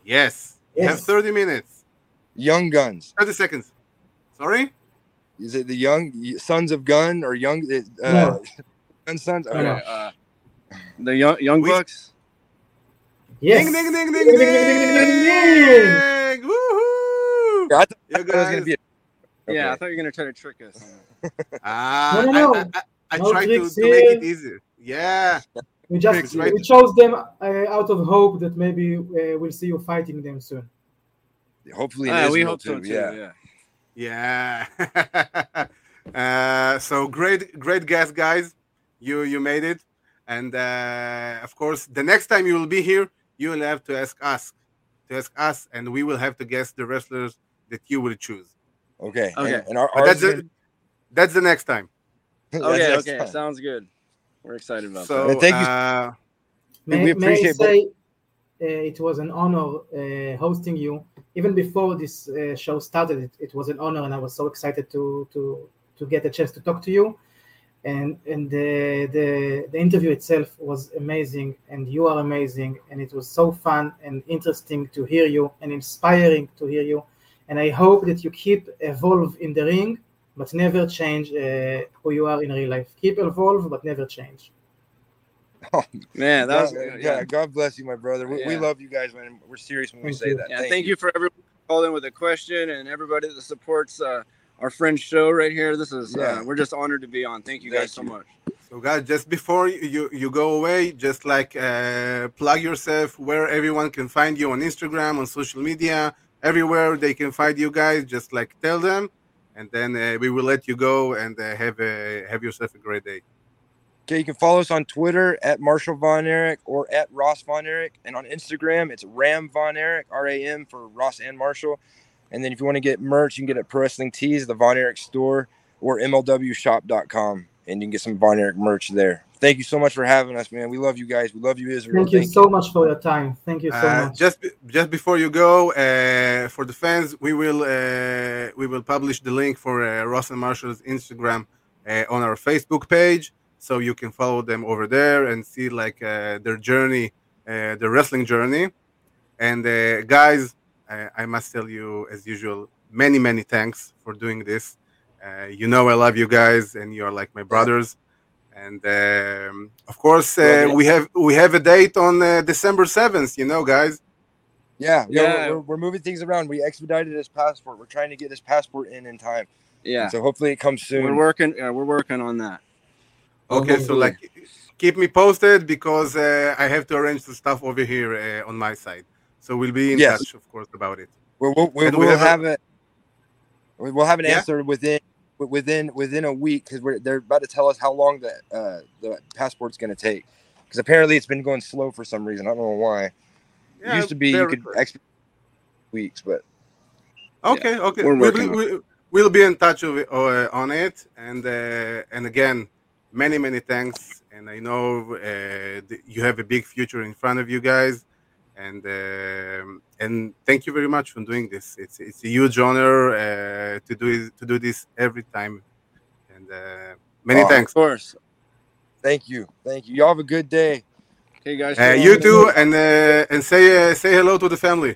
Yes. You have thirty minutes. Young Guns. Thirty seconds. Sorry. Is it the Young Sons of Gun or Young uh, No. Gun Sons? No, Okay. no. uh, the young young We- bucks. Yes. Ding ding ding ding Ding, ding ding, ding, ding, ding, ding! Woohoo! Yeah, I thought You it was gonna be. A, Yeah, I thought you were gonna try to trick us. Ah, No, no, no. I, I, I No tried to, to make it here. easier. Yeah. We just Tricks, right? we chose them uh, out of hope that maybe uh, we'll see you fighting them soon. Hopefully, in Ah, we Israel, hope so too. too. Yeah. Yeah. Yeah. uh, so great, great guess, guys. You you made it, and uh, of course, the next time you will be here, you will have to ask us, to ask us, and we will have to guess the wrestlers that you will choose. Okay. Okay. And, and our, But that's gonna- That's the next time. Okay. next Okay. time. Sounds good. We're excited about So And thank you. uh, May, we may I appreciate both- uh, it was an honor uh, hosting you. Even before this uh, show started, it, it was an honor, and I was so excited to to to get a chance to talk to you. And and the the, the interview itself was amazing, and you are amazing, and it was so fun and interesting to hear you, and inspiring to hear you. And I hope that you keep evolve in the ring, but never change uh, who you are in real life. Keep evolve, but never change. Oh, Man, that was good. yeah. Yeah. God bless you, my brother. We, we love you guys, man. We're serious when we Thank say you. that. Yeah, thank, you. for everyone calling with a question and everybody that supports uh, our friend's show right here. This is Yeah. uh, we're just honored to be on. Thank you guys Thank so you. much. So, guys, just before you, you go away, just like uh, plug yourself where everyone can find you on Instagram, on social media, everywhere they can find you guys. Just like tell them, and then uh, we will let you go and uh, have a, have yourself a great day. Okay, you can follow us on Twitter at Marshall Von Erich or at Ross Von Erich, and on Instagram it's Ram Von Erich, R A M for Ross and Marshall. And then if you want to get merch, you can get it at Pro Wrestling Tees, the Von Erich store, or MLWshop.com, and you can get some Von Erich merch there. thank you so much for having us, man. We love you guys. We love you, Israel. Thank you so much for your time. Thank you so Uh, much. just just before you go, uh, for the fans, we will uh, we will publish the link for uh, Ross and Marshall's Instagram uh, on our Facebook page, so you can follow them over there and see like uh, their journey, uh, their wrestling journey. And uh, guys, uh, I must tell you, as usual, many many thanks for doing this. Uh, you know I love you guys, and you are like my brothers. And um, of course, uh, we have we have a date on uh, December seventh. You know, guys. Yeah, yeah. Yeah. We're, we're, we're moving things around. We expedited his passport. We're trying to get his passport in in time. Yeah, So hopefully it comes soon. we're working. Yeah, we're working on that. Okay, so like keep me posted because uh, I have to arrange the stuff over here uh, on my side. So we'll be in Yes. touch, of course, about it. We'll, we'll, we'll, And we we'll have a- have it. We'll have an Yeah? answer within within within a week because we're they're about to tell us how long the uh, the passport's going to take. Because apparently it's been going slow for some reason. I don't know why. it used to be you could good. expedite weeks, but Okay, okay. We're We'll, be- we- we'll be in touch with, uh, on it, and uh, and again, many many thanks. And I know uh, you have a big future in front of you guys, and um and thank you very much for doing this. It's it's a huge honor uh, to do it- to do this every time, and uh, many Oh, thanks. Of course. thank you, thank you. Y'all have a good day. Okay, guys. Uh, you too, and uh, and say uh, say hello to the family.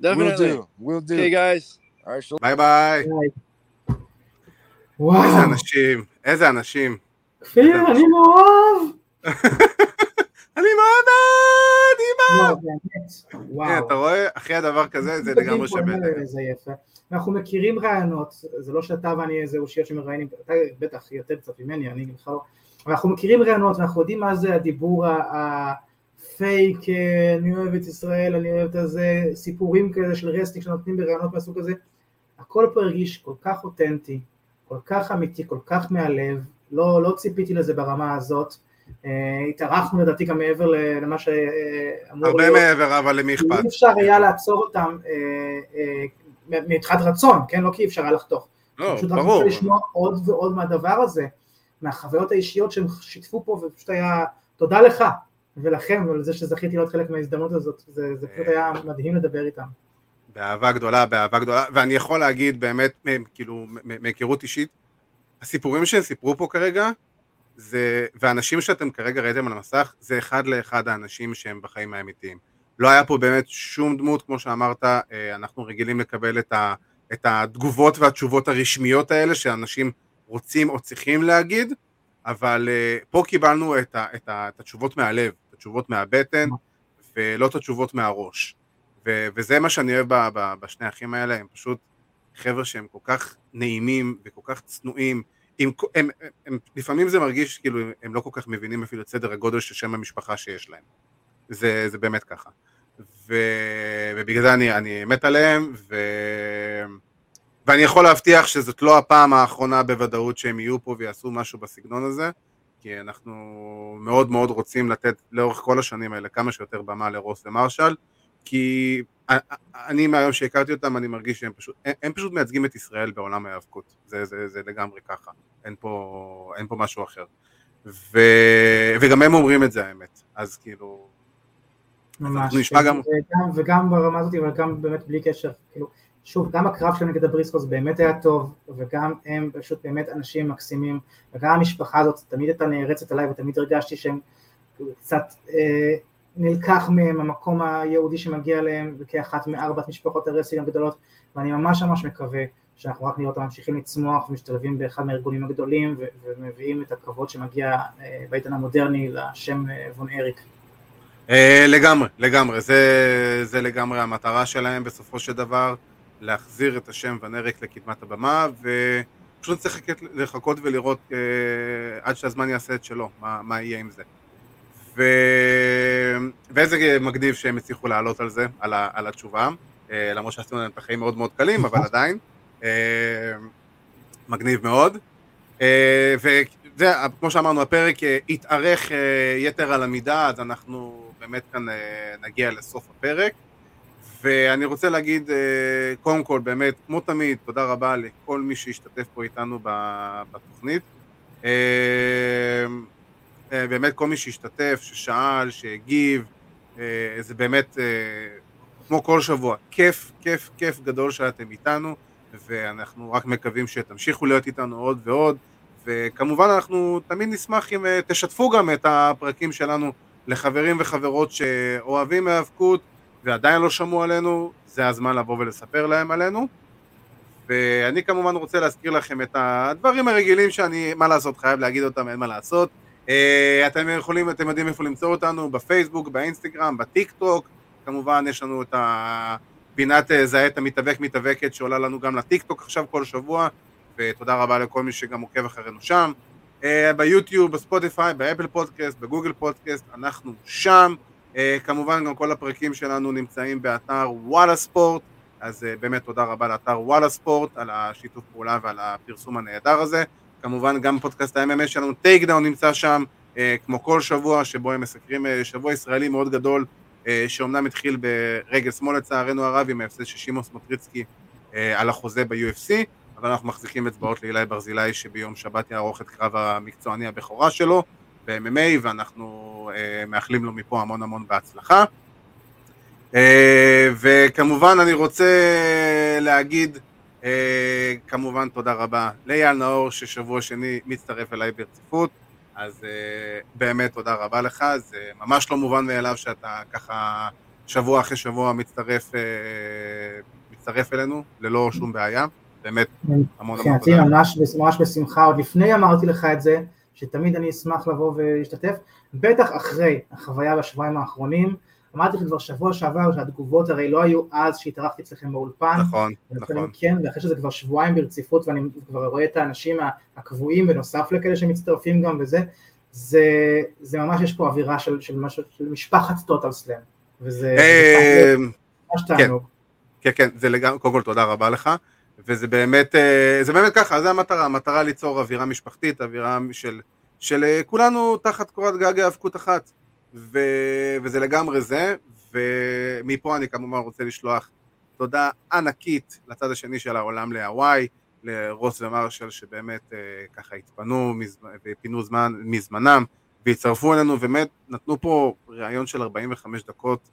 Definitely. We'll do. We'll do. Okay, guys. All right, shalom. ביי ביי. ביי. איזה וואו, אנשים, איזה אנשים. כפיר, אני מאוהב. אני מאוד אוהב, לא, באמת, הנה, וואו. אתה רואה? אחרי הדבר כזה זה לגמרי שווה. אנחנו מכירים רעיונות, זה לא שאתה ואני איזה אושיות שמראיינים, אתה בטח יותר קצת ממני, אני בכלל לא, אבל אנחנו מכירים רעיונות ואנחנו יודעים מה זה הדיבור הפייק, אה, אני אוהב את ישראל, אני אוהב את הזה, סיפורים כאלה של רסטינג שנותנים ברעיונות מהסוג הזה, הכל פה הרגיש כל כך אותנטי, כל כך אמיתי, כל כך מהלב, לא, לא ציפיתי לזה ברמה הזאת, התארחנו לדעתי גם מעבר למה שאמור הרבה להיות. מעבר, אבל למי אכפת? אי אפשר היה לעצור אותם אה, אה, מבחינת רצון, כן? לא כי אי אפשר היה לחתוך. לא, פשוט רק ברור. לשמוע עוד ועוד מהדבר הזה, מהחוויות האישיות שהם שיתפו פה, ופשוט היה, תודה לך ולכם על זה שזכיתי להיות חלק מההזדמנות הזאת, זה, זה פשוט היה מדהים לדבר איתם. באהבה גדולה, באהבה גדולה, ואני יכול להגיד באמת, כאילו, מהיכרות אישית, הסיפורים שהם סיפרו פה כרגע, זה, והאנשים שאתם כרגע ראיתם על המסך, זה אחד לאחד האנשים שהם בחיים האמיתיים. לא היה פה באמת שום דמות, כמו שאמרת, אה, אנחנו רגילים לקבל את, ה, את התגובות והתשובות הרשמיות האלה שאנשים רוצים או צריכים להגיד, אבל אה, פה קיבלנו את, ה, את, ה, את התשובות מהלב, את התשובות מהבטן, ולא את התשובות מהראש. ו- וזה מה שאני אוהב ב- ב- בשני האחים האלה, הם פשוט חבר'ה שהם כל כך נעימים וכל כך צנועים. הם, הם, הם, לפעמים זה מרגיש כאילו הם לא כל כך מבינים אפילו את סדר הגודל של שם המשפחה שיש להם. זה, זה באמת ככה. ו, ובגלל זה אני, אני מת עליהם, ו, ואני יכול להבטיח שזאת לא הפעם האחרונה בוודאות שהם יהיו פה ויעשו משהו בסגנון הזה, כי אנחנו מאוד מאוד רוצים לתת לאורך כל השנים האלה כמה שיותר במה לרוס ומרשל, כי אני מהיום שהכרתי אותם אני מרגיש שהם פשוט, הם, פשוט מייצגים את ישראל בעולם ההיאבקות, זה, זה, זה לגמרי ככה, אין פה, אין פה משהו אחר. ו, וגם הם אומרים את זה האמת, אז כאילו, ממש. אנחנו נשמע גם- וגם, וגם ברמה הזאת, אבל גם באמת בלי קשר, כאילו, שוב, גם הקרב שלהם נגד הבריסקוס באמת היה טוב, וגם הם פשוט באמת אנשים מקסימים, וגם המשפחה הזאת תמיד הייתה נערצת עליי, ותמיד הרגשתי שהם קצת אה, נלקח מהם המקום היהודי שמגיע להם, כאחת מארבעת משפחות הרסלינג הגדולות, ואני ממש ממש מקווה שאנחנו רק נראה אותם ממשיכים לצמוח ומשתלבים באחד מהארגונים הגדולים, ו- ומביאים את הכבוד שמגיע אה, בעידן המודרני לשם אה, וון אריק. אה, לגמרי, לגמרי, זה, זה לגמרי המטרה שלהם בסופו של דבר, להחזיר את השם ונריק לקדמת הבמה, ופשוט צריך לחכות ולראות אה, עד שהזמן יעשה את שלו, מה, מה יהיה עם זה. ו... ואיזה מגניב שהם הצליחו לעלות על זה, על, ה, על התשובה, אה, למרות שעשינו להם את החיים מאוד מאוד קלים, אבל עדיין, אה, מגניב מאוד. אה, וזה, כמו שאמרנו, הפרק יתארך אה, יתר על המידה, אז אנחנו באמת כאן אה, נגיע לסוף הפרק. ואני רוצה להגיד, אה, קודם כל, באמת, כמו תמיד, תודה רבה לכל מי שהשתתף פה איתנו בתוכנית. אה, באמת כל מי שהשתתף, ששאל, שהגיב, אה, זה באמת, אה, כמו כל שבוע, כיף, כיף, כיף גדול שאתם איתנו, ואנחנו רק מקווים שתמשיכו להיות איתנו עוד ועוד, וכמובן אנחנו תמיד נשמח אם תשתפו גם את הפרקים שלנו לחברים וחברות שאוהבים היאבקות ועדיין לא שמעו עלינו, זה הזמן לבוא ולספר להם עלינו. ואני כמובן רוצה להזכיר לכם את הדברים הרגילים שאני, מה לעשות, חייב להגיד אותם, אין מה לעשות. אה, אתם יכולים, אתם יודעים איפה למצוא אותנו, בפייסבוק, באינסטגרם, בטיק טוק, כמובן יש לנו את הפינת אה, זהה המתאבק מתאבקת שעולה לנו גם לטיק טוק עכשיו כל שבוע, ותודה רבה לכל מי שגם עוקב אחרינו שם. אה, ביוטיוב, בספוטיפיי, באפל פודקאסט, בגוגל פודקאסט, אנחנו שם. כמובן גם כל הפרקים שלנו נמצאים באתר וואלה ספורט, אז באמת תודה רבה לאתר וואלה ספורט על השיתוף פעולה ועל הפרסום הנהדר הזה. כמובן גם פודקאסט ה-MMA שלנו, טייק דאון נמצא שם, אה, כמו כל שבוע, שבו הם מסקרים אה, שבוע ישראלי מאוד גדול, אה, שאומנם התחיל ברגל שמאל לצערנו הרב, עם ההפסד של שמעון סמוטריצקי אה, על החוזה ב-UFC, אבל אנחנו מחזיקים אצבעות לאילי ברזילי, שביום שבת יערוך את קרב המקצועני הבכורה שלו ב-MMA, ואנחנו מאחלים לו מפה המון המון בהצלחה. וכמובן אני רוצה להגיד כמובן תודה רבה לאייל נאור ששבוע שני מצטרף אליי ברציפות, אז אה, באמת תודה רבה לך, זה ממש לא מובן מאליו שאתה ככה שבוע אחרי שבוע מצטרף, אה, מצטרף אלינו ללא שום בעיה, באמת המון המון תודה. ממש, ממש בשמחה, עוד לפני אמרתי לך את זה, שתמיד אני אשמח לבוא ולהשתתף, בטח אחרי החוויה בשבועיים האחרונים, אמרתי לך כבר שבוע שעבר שהתגובות הרי לא היו אז שהתארחתי אצלכם באולפן. נכון, נכון. כן, ואחרי שזה כבר שבועיים ברציפות ואני כבר רואה את האנשים הקבועים בנוסף לכאלה שמצטרפים גם וזה, זה, זה ממש יש פה אווירה של, של, משהו, של משפחת טוטל סלאם. וזה אה, ממש תענוג. כן, כן, זה לגמרי, קודם כל תודה רבה לך. וזה באמת, אה, זה באמת ככה, זה המטרה, המטרה ליצור אווירה משפחתית, אווירה של, של אה, כולנו תחת קורת גג היאבקות אחת. ו... וזה לגמרי זה, ומפה אני כמובן רוצה לשלוח תודה ענקית לצד השני של העולם להוואי, לרוס ומרשל שבאמת אה, ככה התפנו מזמנ... ופינו זמן מזמנם והצטרפו אלינו, באמת נתנו פה ראיון של 45 דקות,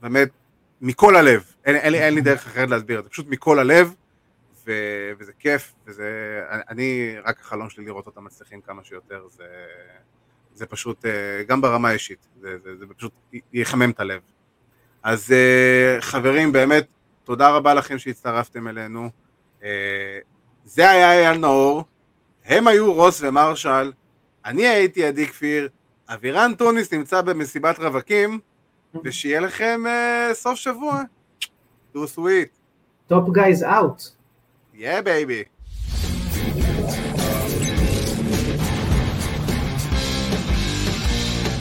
באמת מכל הלב, אין, אין, אין לי דרך אחרת להסביר את זה, פשוט מכל הלב, ו... וזה כיף, וזה, אני, רק החלום שלי לראות אותם מצליחים כמה שיותר, זה... זה פשוט, אה, גם ברמה האישית, זה, זה, זה פשוט יחמם את הלב. אז אה, חברים, באמת, תודה רבה לכם שהצטרפתם אלינו. אה, זה היה אייל נאור, הם היו רוס ומרשל, אני הייתי עדי כפיר, אבירן טוניס נמצא במסיבת רווקים, ושיהיה לכם סוף שבוע. תו סוויט. טופ גייז אאוט. Yeah, baby.